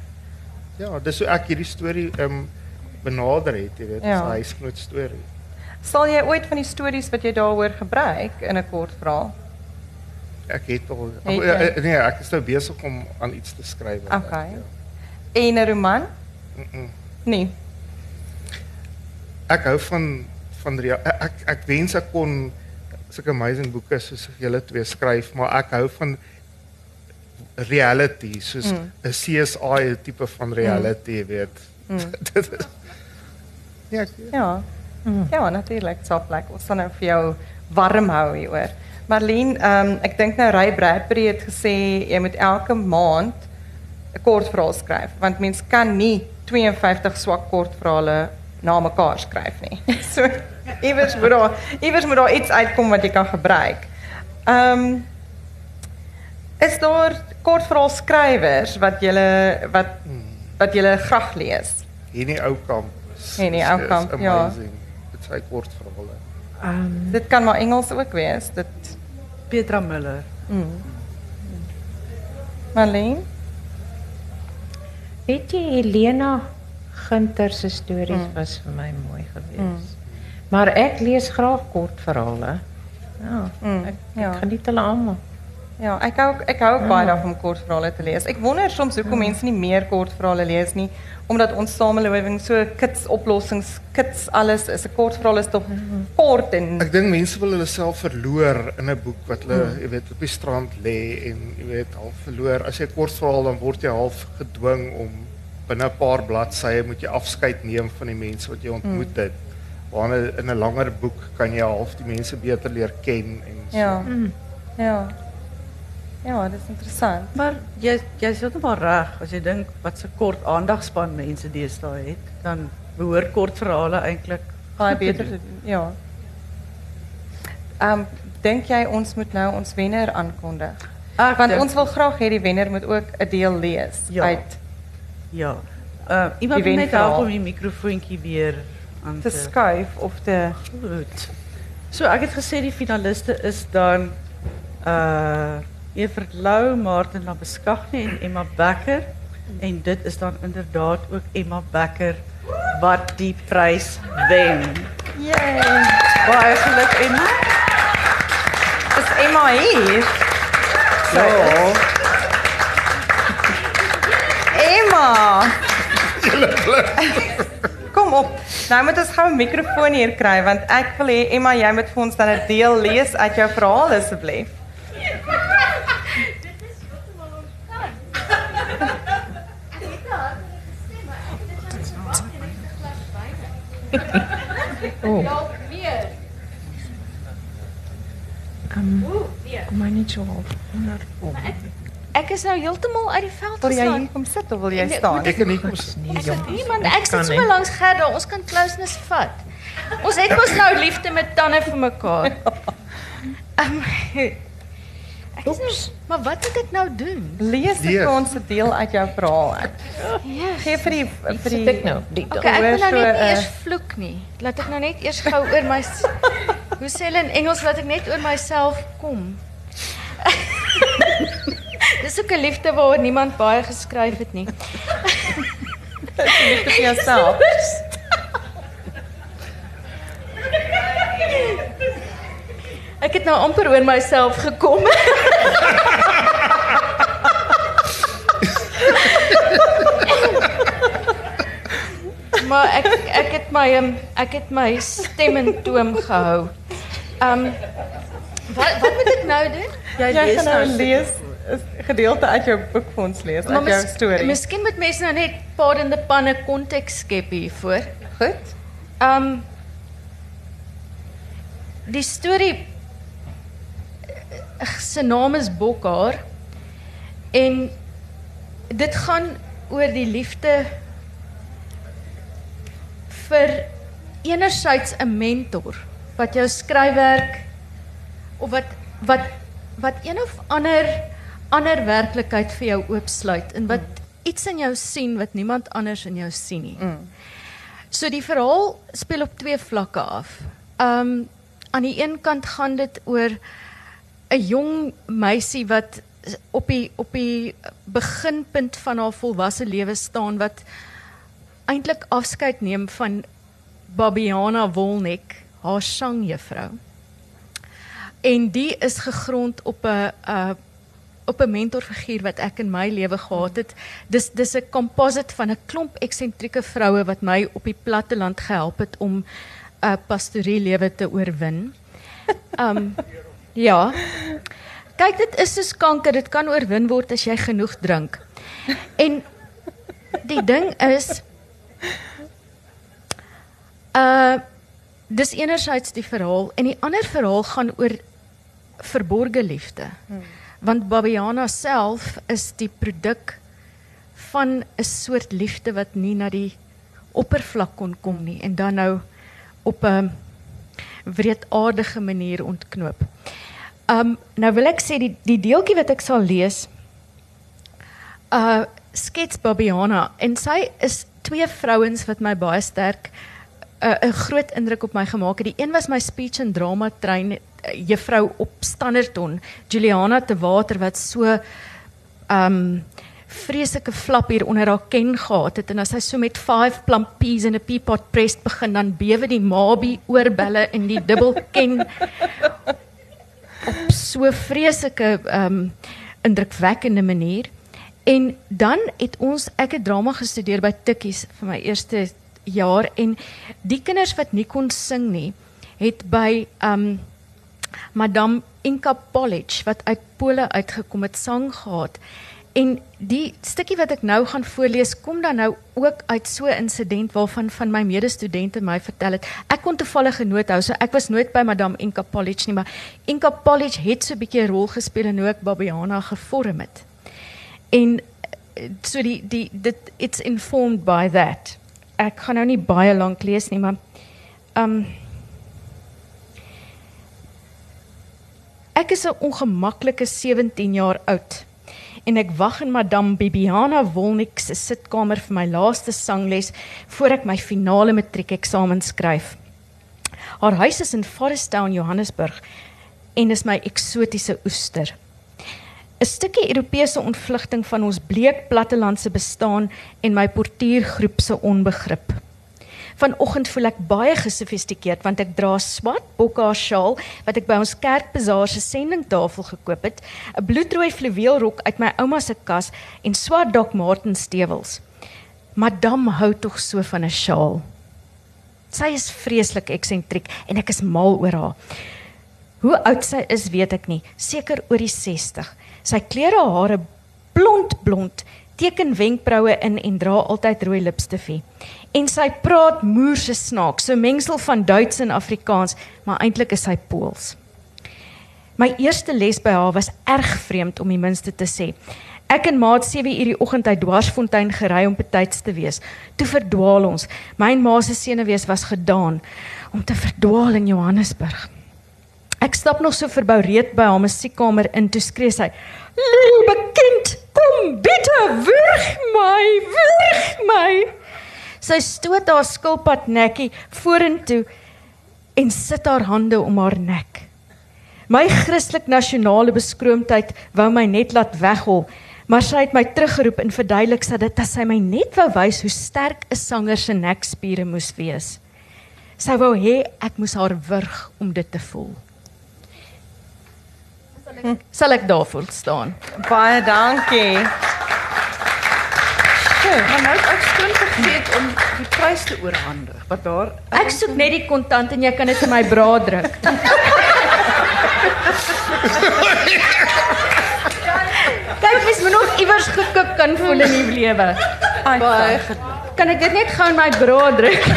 Ja, dis hoe ek hierdie storie ehm um, benader het, jy weet, Ja. ja. 'n huisgenoot storie. Sal jy ooit van die stories wat jy daaroor gebruik in 'n kort verhaal? Ek het al Het jy? ja, nee, ek is nou besig om aan iets te skryf. Okay. En 'n roman? Mm -mm. Nee. Ek hou van van rea- ek ek, ek wens ek kon sulke amazing boeke soos julle twee skryf, maar ek hou van reality, soos 'n Mm. CSI tipe van reality, jy weet. Mm. Is Ja, ek, Ja. Ja, natuurlik. Sal plek. Ons sal nou vir jou warm hou hieroor. Marlene, ehm ek dink nou Ray Bradbury het gesê jy moet elke maand 'n kort verhaal skryf want mens kan nie 52 swak kortverhale na mekaar skryf nie. So iewers moet daar iewers moet daar iets uitkom wat jy kan gebruik. Ehm is daar kortverhaal skrywers wat jy wat wat jy graag lees? Hierdie ou kamp. Is- Hierdie is- ou is kamp, ja. Dit is sy kort verhale. Um, Dit kan maar Engels ook wees. Dit Petra Muller. mm. Marlene? weet jy Helena Gunter se stories Mm. was vir my mooi geweest. Maar ek lees graag kortverhale. Ja, Mm, ek, ja. ek geniet hulle almal. Ja, ek hou ek hou ook baie daarvan om kortverhale te lees. Ek wonder soms hoekom mense nie meer kortverhale lees nie, omdat ons samelewing so kits oplossings, kits alles is. 'n Kortverhaal is tog kort en Ek dink mense wil hulle self verloor in 'n boek wat hulle, jy weet, op die strand lê en jy weet, half verloor. As jy 'n kort verhaal dan word jy half gedwing om binne 'n paar bladsye moet jy afskeid neem van die mense wat jy ontmoet het. Waarna in 'n langer boek kan jy half die mense beter leer ken en so. ja. Ja. Ja, dit is interessant. Maar jy jy's heeltemal reg as jy dink wat se kort aandagspan mense deesdae het, dan behoort kort verhale eintlik Baie beter te doen. Ja. Ehm um, dink jy ons moet nou ons wenner aankondig? Want ons wil graag hê die wenner moet ook 'n deel lees Ja. uit ja. Uh iemand Die moet net help om die mikrofoontjie weer aan te skuif of te Goed. So ek het gesê die finaliste is dan uh Evert Lou, Martin Labeskagni en Emma Becker en dit is dan inderdaad ook Emma Becker wat die prys wen. Yay! Baie geluk Emma. Is Emma hier? Ja. Emma! Kom op. Nou moet ons gou 'n mikrofoon hier kry want ek wil hê Emma jy moet vir ons dan 'n deel lees uit jou verhaal asseblief. Um, kom maar net so half onder. Ek is nou heeltemal uit die veld Wil jy geslaan. hier kom sit of wil jy Nee, staan? moet Ek kan nie kom Nee, Ek jong. het nie, man, Ek sit nie. so langs Gerda. Ons kan closeness vat. Ons het mos nou liefde met tande vir mekaar. Um, ek is nou, maar wat moet ek nou doen? Lees vir ons 'n deel uit jou verhaal uit. Ja. Gee vir die vir die ek nou? Die Okay, ek wil nou net so, nie eh, eers vloek nie. Laat ek nou net eers gou oor my Hoe sê hulle in Engels laat ek net oor myself kom. Dis ook 'n liefde waaroor niemand baie geskryf het nie. liefde vir jouself. Ek het nou amper oor myself gekom. maar ek ek het my um, ek het my stem in toom gehou. Um wat wat moet ek nou doen? Jy, Jy lees gaan nou nou lees 'n gedeelte uit jou boek vir ons lees, uit jou mis- storie. Miskien moet mense nou net padende panne konteks skep hiervoor. Goed. Um die storie se naam is Bokhaar en dit gaan oor die liefde vir enerzijds 'n mentor wat jou skryfwerk of wat wat wat een of ander ander werklikheid vir jou oopsluit en wat iets in jou sien wat niemand anders in jou sien nie. So die verhaal speel op twee vlakke af. Um aan die een kant gaan dit oor 'n jong meisie wat op die op die beginpunt van haar volwasse lewe staan wat eintlik afskeid neem van Babiana Wolnek, haar sangjuffrou. En die is gegrond op 'n 'n op 'n mentorfiguur wat ek in my lewe gehad het. Dis dis 'n composite van 'n klomp eksentrieke vroue wat my op die platteland gehelp het om 'n uh, pastorie lewe te oorwin. Um ja. Kyk, dit is soos kanker, dit kan oorwin word as jy genoeg drink. En die ding is uh dis enerzijds die verhaal en die ander verhaal gaan oor verborgde liefde. Hmm. Want Babiana self is die produk van 'n soort liefde wat nie na die oppervlak kon kom nie en dan nou op 'n wreedaardige manier ontknoop. Um nou wil ek sê die die deeltjie wat ek sal lees uh skets Babiana en sy is twee vrouens wat my baie sterk 'n uh, groot indruk op my gemaak het. Die een was my speech en drama trein uh, juffrou op Standerton, Juliana te Water wat so um vreeslike flap hier onder haar ken gehad het en as sy so met 5 plump peas in 'n peapot pressed begin dan bewe die mabie oorbelle in die dubbel ken op so vreeslike um indrukwekkende manier. En dan het ons ek het drama gestudeer by Tikkies vir my eerste jaar en die kinders wat nie kon sing nie, het by um Madame Inka Polic wat uit Pole uitgekom het sang gehad. En die stukkie wat ek nou gaan voorlees kom dan nou ook uit so 'n insident waarvan van my medestudente my vertel het. Ek kon toevallig genoot hou, so ek was nooit by Madame Inka Polic nie, maar Inka Polic het so 'n bietjie 'n rol gespeel in hoe ek Babiana gevorm het. En eh, so die die dit it's informed by that. Ek gaan nou nie baie lank lees nie, maar um Ek is 'n ongemaklike 17 jaar oud en ek wag in Madame Bibiana Wolnik se sitkamer vir my laaste sangles voor ek my finale matriekeksamen skryf. Haar huis is in Forest Town, Johannesburg en is my eksotiese oester. 'n Stukkie Europese ontvlugting van ons bleek plattelandse bestaan en my portuïergroep se onbegrip. Vanoggend voel ek baie gesofistikeerd want ek dra 'n swart bokhaar sjaal wat ek by ons kerkbazaar se sendingtafel gekoop het, 'n bloedrooi fluweelrok uit my ouma se kas en swart Doc Martens stewels. Madame hou tog so van 'n sjaal. Sy is vreeslik eksentriek en ek is mal oor haar. Hoe oud sy is, weet ek nie, seker oor die 60. Sy kleur haar hare blond blond, teken wenkbroue in en dra altyd rooi lipstifie. En sy praat moerse snaaks, so mengsel van Duits en Afrikaans, maar eintlik is sy Pools. My eerste les by haar was erg vreemd om die minste te sê. Ek en maat 7 uur die oggend uit Dwarsfontein gery om betyds te wees. Toe verdwaal ons. My en ma se senuwees was gedaan om te verdwaal in Johannesburg. Ek stap nog so verboureerd by haar musiekkamer in toe skree sy: "Liewe kind, kom bitte, wurg my, wurg my." Sy stoot haar skilpad nekkie vorentoe en sit haar hande om haar nek. My Christelik nasionale beskroomdheid wou my net laat weghol, maar sy het my teruggeroep en verduidelik dat dit as sy my net wou wys hoe sterk 'n sanger se nekspiere moes wees. Sy wou hê ek moes haar wurg om dit te voel. Sal ek, sal ek daarvoor staan? Baie dankie. Maar nou ek skoon vergeet om die prys te oorhandig. Wat daar Ek soek net die kontant en jy kan dit in my bra druk. Kyk, mens moet nog iewers gekik kan voel in die lewe. Baie Kan ek dit net gou in my bra druk?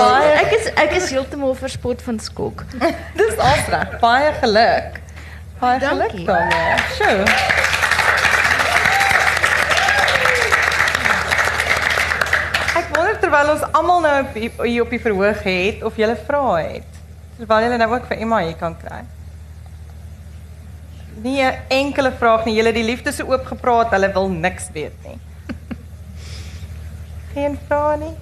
Baie ek is ek is heeltemal verspot van skok. Dis afreg. Baie geluk. Baie geluk Dankie. daarmee. Sjoe. Ek wonder terwyl ons almal nou op die- hier op die verhoog het of jy vrae het. Terwyl jy nou ook vir Emma hier kan kry. Nie 'n enkele vraag nie. Julle het die liefde so oop gepraat, hulle wil niks weet nie. Geen vrae nie.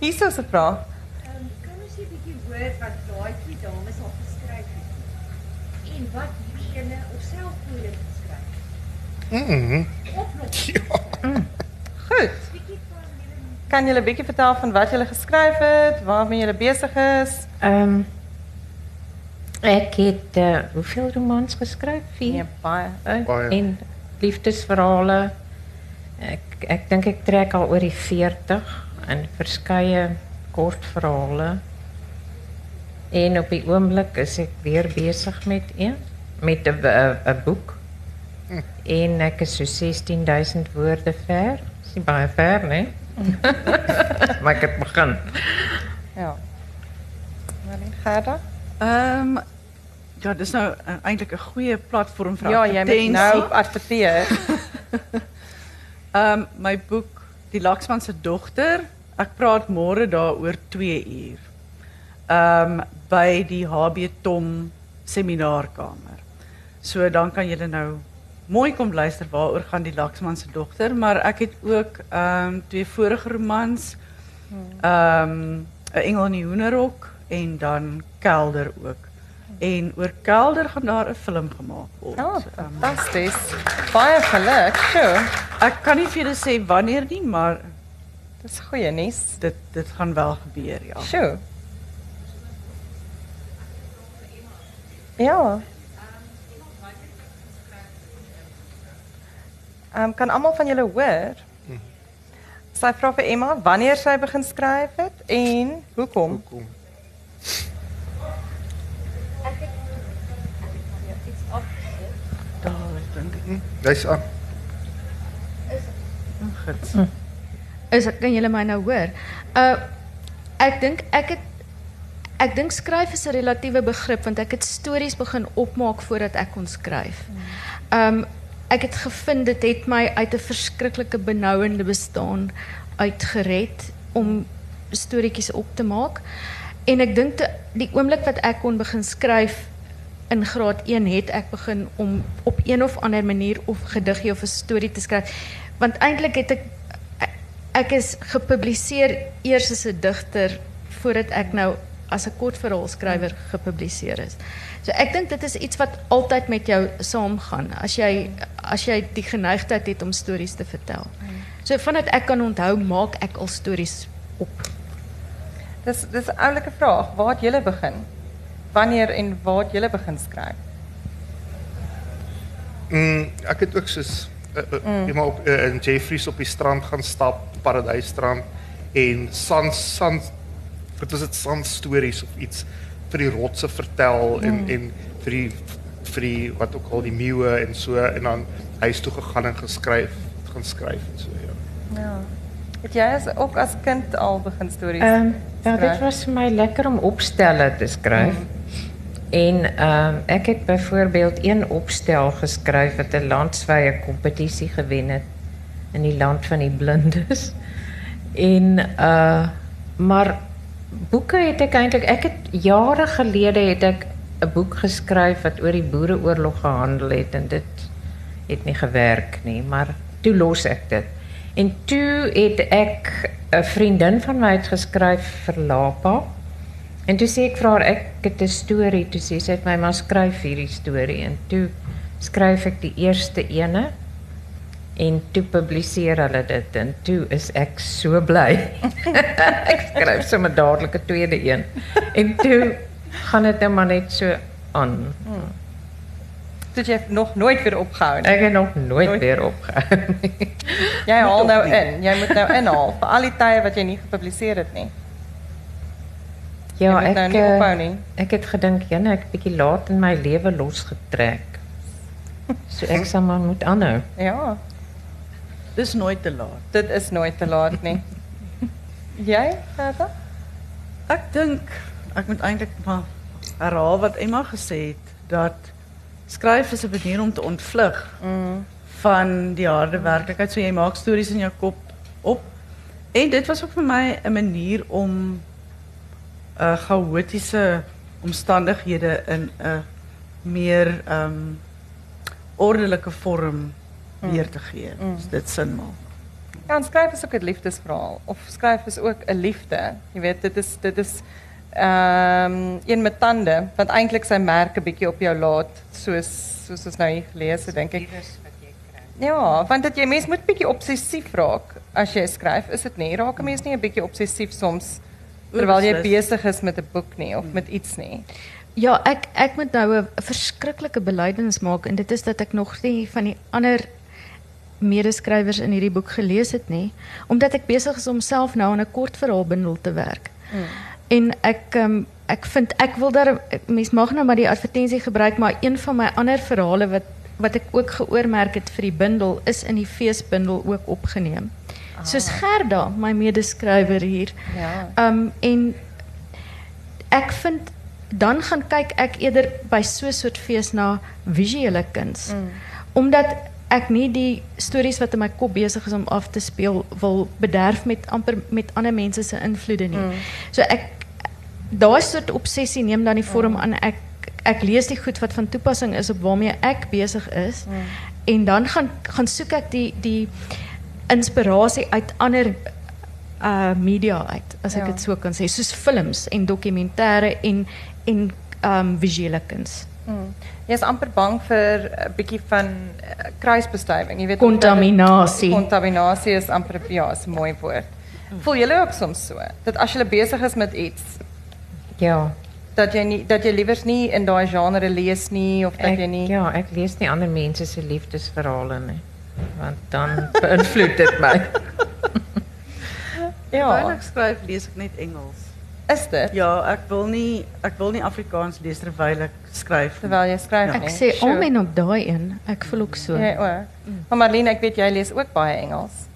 Hier is 'n vraag. Um, kan ons 'n bietjie hoor wat daai twee dames al geskryf het? En wat hierdie ene of self moeilik geskryf? Mm. Of nog Goed. Kan jullie een beetje vertellen van wat jullie geschreven hebt, waarmee jullie bezig is? Ehm, ik heb eh, hoeveel romans geschreven? Vier? Ja, paar. paar ja. Liefdesverhalen. Ik, denk ik trek al over die veertig en verskeie kortverhalen. En op die oomblik is ik weer bezig met een, met een eh, boek. Hm. En ik is so 16.000 woorden ver. Dat is niet ver, hè? maar ik heb begin. Ja. Marleen, ga dan? Ehm, ja, dat is nou eh, eigenlijk een goede platform voor Ja, jij moet nou adverteren. um, ehm, mijn boek, Die Laksmanse Dochter. Ik praat morgen daar over twee uur. Ehm, Bij die HB Tom Zo, So dan kan jullie nou mooi kom luister waaroor gaan die Laksman se dogter, maar ek het ook ehm twee vorige romans. Ehm 'n engel in die hoenderhok en dan Kelder ook. En oor Kelder gaan daar 'n film gemaak word. Ja, Ehm, fantasties. Baie geluk. Sjoe. Ek kan nie vir julle sê wanneer nie, maar Dis goeie nuus. dit dit gaan wel gebeur, ja. Sjoe. Ja. Ehm kan almal van julle hoor? Sy vra vir Emma wanneer sy begin skryf het en hoekom? Hoekom? Daar dink ek. Dis aan. Gits. Is kan julle my nou hoor? Uh ek dink ek het ek dink skryf is 'n relatiewe begrip want ek het stories begin opmaak voordat ek kon skryf. Um ek het gevind dit het my uit 'n verskriklike benouende bestaan uitgered om storieetjies op te maak. En ek dink die oomblik wat ek kon begin skryf in graad 1 het ek begin om op een of ander manier of gediggie of 'n storie te skryf. Want eintlik het ek ek is gepubliseer eers as 'n digter voordat ek nou as 'n kortverhaalskrywer gepubliseer is. So ek dink dit is iets wat altyd met jou saamgaan as jy as jy die geneigtheid het om stories te vertel. So vandat ek kan onthou, maak ek al stories op. Dis dis 'n oulike vraag. Waar het julle begin? Wanneer en waar het julle begin skryf? Mm, ek het ook soos uh, uh, mm. op uh, in Jeffreys op die strand gaan stap, Paradysstrand en sand sand wat was dit sand stories of iets vir die rotse vertel mm. en en vir die vir die wat ook al die meeuwe en so en dan huis toe gegaan en geskryf, gaan skryf en so ja. Ja. Het jy as ook as kind al begin stories? Ehm ja, skryf? dit was vir my lekker om opstelle te skryf. En ehm ek het byvoorbeeld een opstel geskryf wat 'n landswye kompetisie gewen het in die land van die blindes. En uh maar boeke het ek eintlik ek het jare gelede het ek 'n boek geskryf wat oor die boereoorlog gehandel het en dit het nie gewerk nie, maar toe los ek dit. En toe het ek 'n vriendin van my het geskryf vir Lapa. En toe sê ek vir haar ek het 'n storie, toe sê sy het my maar skryf hierdie storie en toe skryf ek die eerste ene En toen publiceren ze dit. En toen is ik zo blij. ik schrijf ze maar dadelijk een tweede in. En toen gaat het helemaal niet zo aan. Hmm. Dus je hebt nog nooit weer opgehouden? Ik heb nog nooit, weer opgehouden. jij al nou en. Jij moet nou en al. Voor al die tijden wat je niet gepubliceerd hebt, Nie. Ja, ik, nou nie eh, nie. het gedink, ja, ik heb bietjie laat in my lewe losgetrek. so ek sal maar moet aanhou. Ja. Dis nooit te laat. dit is nooit te laat nie. Jy, Gerda? Ek dink ek moet eintlik maar herhaal wat Emma gesê het dat skryf is 'n manier om te ontvlug Mm. van die harde werklikheid. So jy maak stories in jou kop op. En dit was ook vir my 'n manier om uh chaotiese omstandighede in 'n meer ehm ordelike vorm weer te gee. Mm. As dit sin maak. Ja, en skryf is ook 'n liefdesverhaal of skryf is ook 'n liefde. Jy weet, dit is dit is ehm een met tande wat eintlik sy merk 'n bietjie op jou laat, soos soos ons nou hier gelees het, dink ek. Ja, want dat jy mens moet bietjie obsessief raak as jy skryf, is dit nie? Raak 'n mens nie 'n bietjie obsessief soms terwyl jy Beslis. besig is met 'n boek nie of met iets nie? Ja, ek ek moet nou 'n verskriklike belydenis maak en dit is dat ek nog nie van die ander medeskrywers in hierdie boek gelees het nie, omdat ek besig is om self nou aan 'n kortverhaalbundel te werk. Mm. En ek um, ek vind ek wil daar mens mag nou maar die advertensie gebruik, maar een van my ander verhale wat wat ek ook geoormerk het vir die bundel is in die feesbundel ook opgeneem. Soos Gerda, my medeskrywer hier. Ja. Um en ek vind dan gaan kyk ek eerder by so 'n soort fees na visuele kuns. Mm. Omdat ek nie die stories wat in my kop besig is om af te speel wil bederf met amper met ander mense se invloede nie. Mm. So ek daai soort obsessie neem dan die vorm aan ek ek lees die goed wat van toepassing is op waarmee ek besig is Mm. en dan gaan gaan soek ek die die inspirasie uit ander uh media uit as ek Ja. dit so kan sê soos films en dokumentêre en en um visuele kuns. Mm. Jy is amper bang vir 'n bietjie van uh, kruisbestuiving, jy weet. Contaminasie. Contaminasie is amper ja, is 'n mooi woord. Voel julle ook soms so dat as jy besig is met iets Ja. dat jy nie dat jy liewers nie in daai genre lees nie of dat Ek, jy nie ja, ek lees nie ander mense se liefdesverhale nie. Want dan beïnvloed dit my. Ja ek skryf, lees ek net Engels. Is dit Ja, ek wil nie ek wil nie Afrikaans lees terwyl ek skryf. nie. terwyl jy skryf Ek nie. sê Sure. almen op daai een. Ek voel ook so. Jy ook. Maar Marlene, ek weet jy lees ook baie Engels.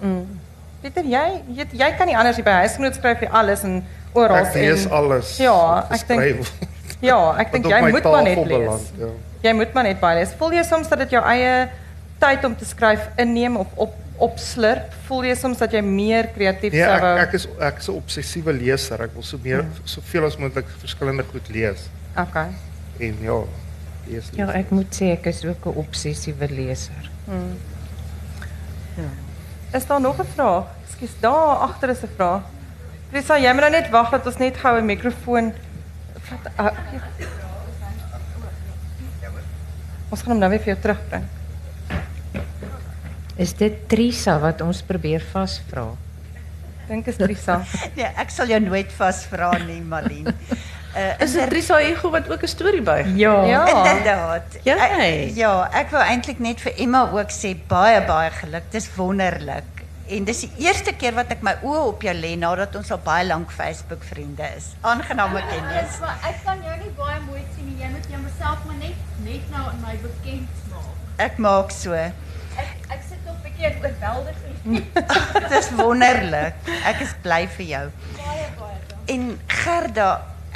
Mm. Pieter, jy jy, jy kan nie anders nie by huisgenoot skryf jy alles en oral Ek lees alles. Ja, ek dink ja, ek dink jy moet maar net lees. beland, Ja. Jy moet maar net baie lees. Voel jy soms dat dit jou eie tyd om te skryf inneem of op opslurp? Voel jy soms dat jy meer kreatief Nee, sou ek wou? ek is ek is 'n obsessiewe leser. Ek wil so meer soveel as moontlik verskillende goed lees. Okay. En ja, lees. Ja, lees, ek moet sê ek is ook 'n obsessiewe leser. Is daar nog 'n vraag? Ekskuus, daar agter is 'n vraag. Risa, jy moet nou net wag dat ons net gou 'n mikrofoon vat. Uh, ons gaan hom nou weer vir jou terugbring. Is dit Trisa wat ons probeer vasvra? Dink is Risa. Nee, ek sal jou nooit vasvra nie, Malien. Uh, Is dit Risa Ego wat ook 'n storie by? Ja. Ja. Inderdaad. Jy? Ek, ja, ek wil eintlik net vir Emma ook sê baie baie geluk. Dis wonderlik. En dis die eerste keer wat ek my oë op jou lê nadat ons al baie lank Facebook vriende is. Aangename kennis. Maar ek kan jou nie baie mooi sien nie. Jy moet jouself maar net net nou aan my bekend maak. Ek maak so. Ek ek sit nog 'n bietjie in oorweldiging. Dis wonderlik. Ek is bly vir jou. baie baie. En Gerda,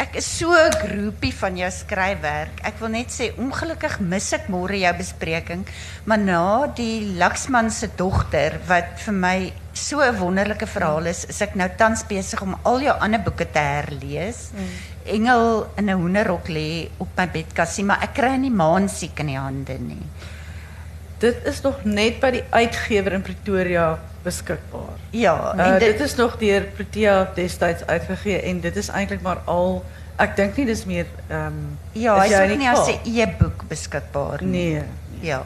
ek is so 'n groepie van jou skryfwerk. Ek wil net sê ongelukkig mis ek môre jou bespreking, maar na die Laksman se dogter wat vir my so 'n wonderlike verhaal is, is ek nou tans besig om al jou ander boeke te herlees. Engel in 'n hoenderrok lê op my bedkassie, maar ek kry nie maan siek in die hande nie. Dit is nog net by die uitgewer in Pretoria beskikbaar. Ja, Uh, en dit dit is nog deur Protea destyds uitgegee en dit is eintlik maar al ek dink nie dis meer ehm um, ja, is hy's ook nie as? 'n e-boek beskikbaar nie. nee. Ja.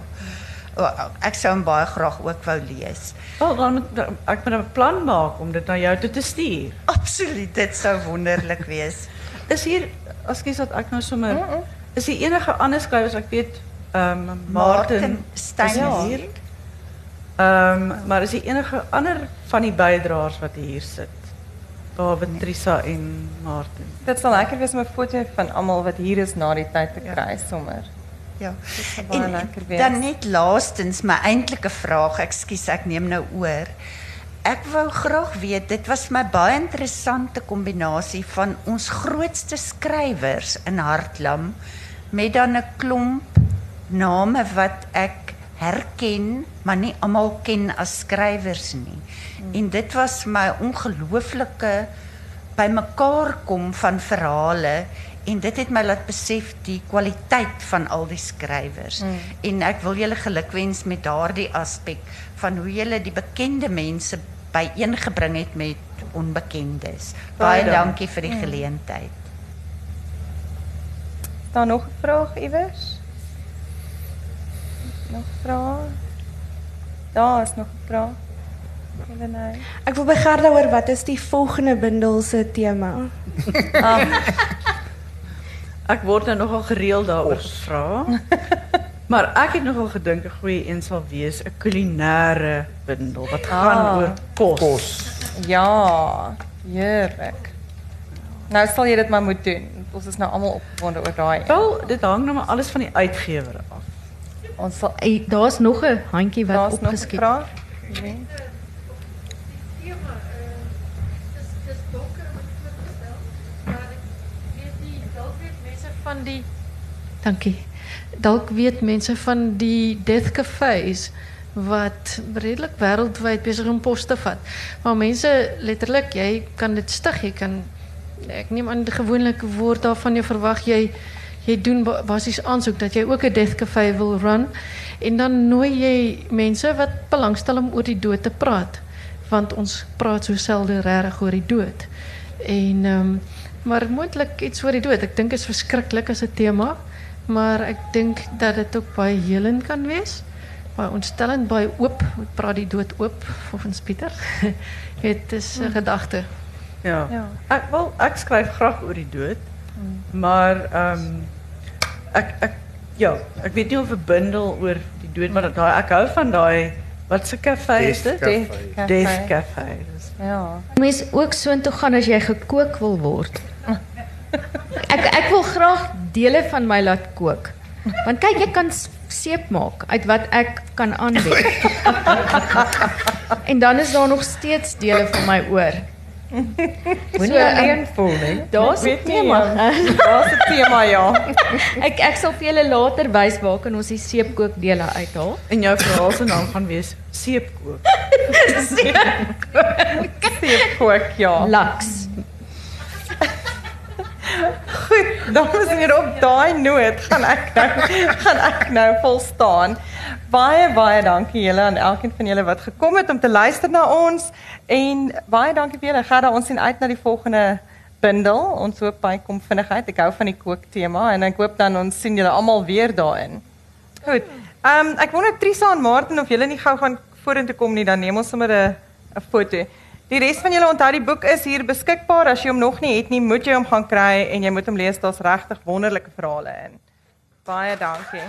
O, ek sou hom baie graag ook wou lees. Wel dan moet ek moet 'n plan maak om dit na jou toe te stuur. Absoluut, dit sou wonderlik wees. Is hier ekskuus dat ek nou sommer is die enige ander skrywers ek weet um, is is hier. hier. Ehm maar is die enige ander van die bydraers wat hier sit. Behalwe Trisa en Martin. Dit sal lekker wees om 'n foto van almal wat hier is na die tyd te kry sommer. Ja. sal baie lekker wees. dan net laastens my eintlike vraag, ekskuus, ek neem nou oor. Ek wou graag weet, dit was my baie interessante kombinasie van ons grootste skrywers in Hartlam met dan 'n klomp name wat ek herken, maar nie almal ken as skrywers nie. En dit was my ongelooflike bymekaar kom van verhale en dit het my laat besef die kwaliteit van al die skrywers. Mm. En ek wil julle gelukwens met daardie aspek van hoe julle die bekende mense byeengebring het met onbekendes. Baie, Baie dankie vir die geleentheid. Is daar nog 'n vraag iewers? Nog vrae? Daar is nog 'n vraag. Nou. Ek wil by Gerda hoor wat is die volgende bundel se tema? Ek word nou nogal gereeld daaroor gevra. Maar ek het nogal gedink 'n goeie een sal wees 'n kulinaire bundel wat gaan Ah. oor kos. Kos. Ja, heerlik. Nou sal jy dit maar moet doen. Ons is nou almal opgewonde oor daai. Wel, dit hang nou maar alles van die uitgewer. Ons sal daar's nog 'n handjie wat daar's nog 'n opgeskiet. vraag. Nee. weet mense van die Dankie. Dalk weet mense van die death cafés wat redelik wêreldwyd besig om pos te vat. Maar mense letterlik, jy kan dit stig, jy kan ek neem aan die gewoonlike woord daarvan jy verwag jy jy doen ba- basies aansoek dat jy ook 'n death café wil run en dan nooi jy mense wat belangstel om oor die dood te praat want ons praat so selde regtig oor die dood. En ehm um, maar moontlik iets oor die dood. Ek dink is verskriklik as 'n tema, maar ek dink dat dit ook baie helend kan wees. Baie ontstellend, baie oop. Ek praat die dood oop volgens Pieter. Dit is 'n gedagte. Ja. Ja. Ek wel ek skryf graag oor die dood. Maar ehm ek ek ja, ek weet nie of 'n bundel oor die dood maar daai ek hou van daai wat se kafee is dit? Death Café. Death Café. Dis- Ja. Mens ook soontoe gaan as jy gekook wil word. Ek ek wil graag dele van my laat kook. Want kyk, ek kan seep maak uit wat ek kan aanbied. en dan is daar nog steeds dele van my oor. Moenie alleen voel nie. Daar's 'n tema. Daar's 'n tema ja. Ek ek sal vir julle later wys waar kan ons die seepkookdele uithaal. En jou verhaal se naam gaan wees seepkook. Seepkook ja. Laks. Goed, dames en here op daai noot gaan ek nou gaan ek nou vol staan. Baie baie dankie julle aan elkeen van julle wat gekom het om te luister na ons en baie dankie vir julle. Gerda, ons sien uit na die volgende bundel. Ons hoop hy kom vinnig uit. Ek van die kook tema en ek hoop dan ons sien julle almal weer daarin. Goed. Ehm um, ek wonder Trisa en Martin of julle nie gou gaan vorentoe kom nie, dan neem ons sommer 'n 'n foto. Die res van julle onthou die boek is hier beskikbaar. As jy hom nog nie het nie, moet jy hom gaan kry en jy moet hom lees. Daar's regtig wonderlike verhale in. Baie dankie.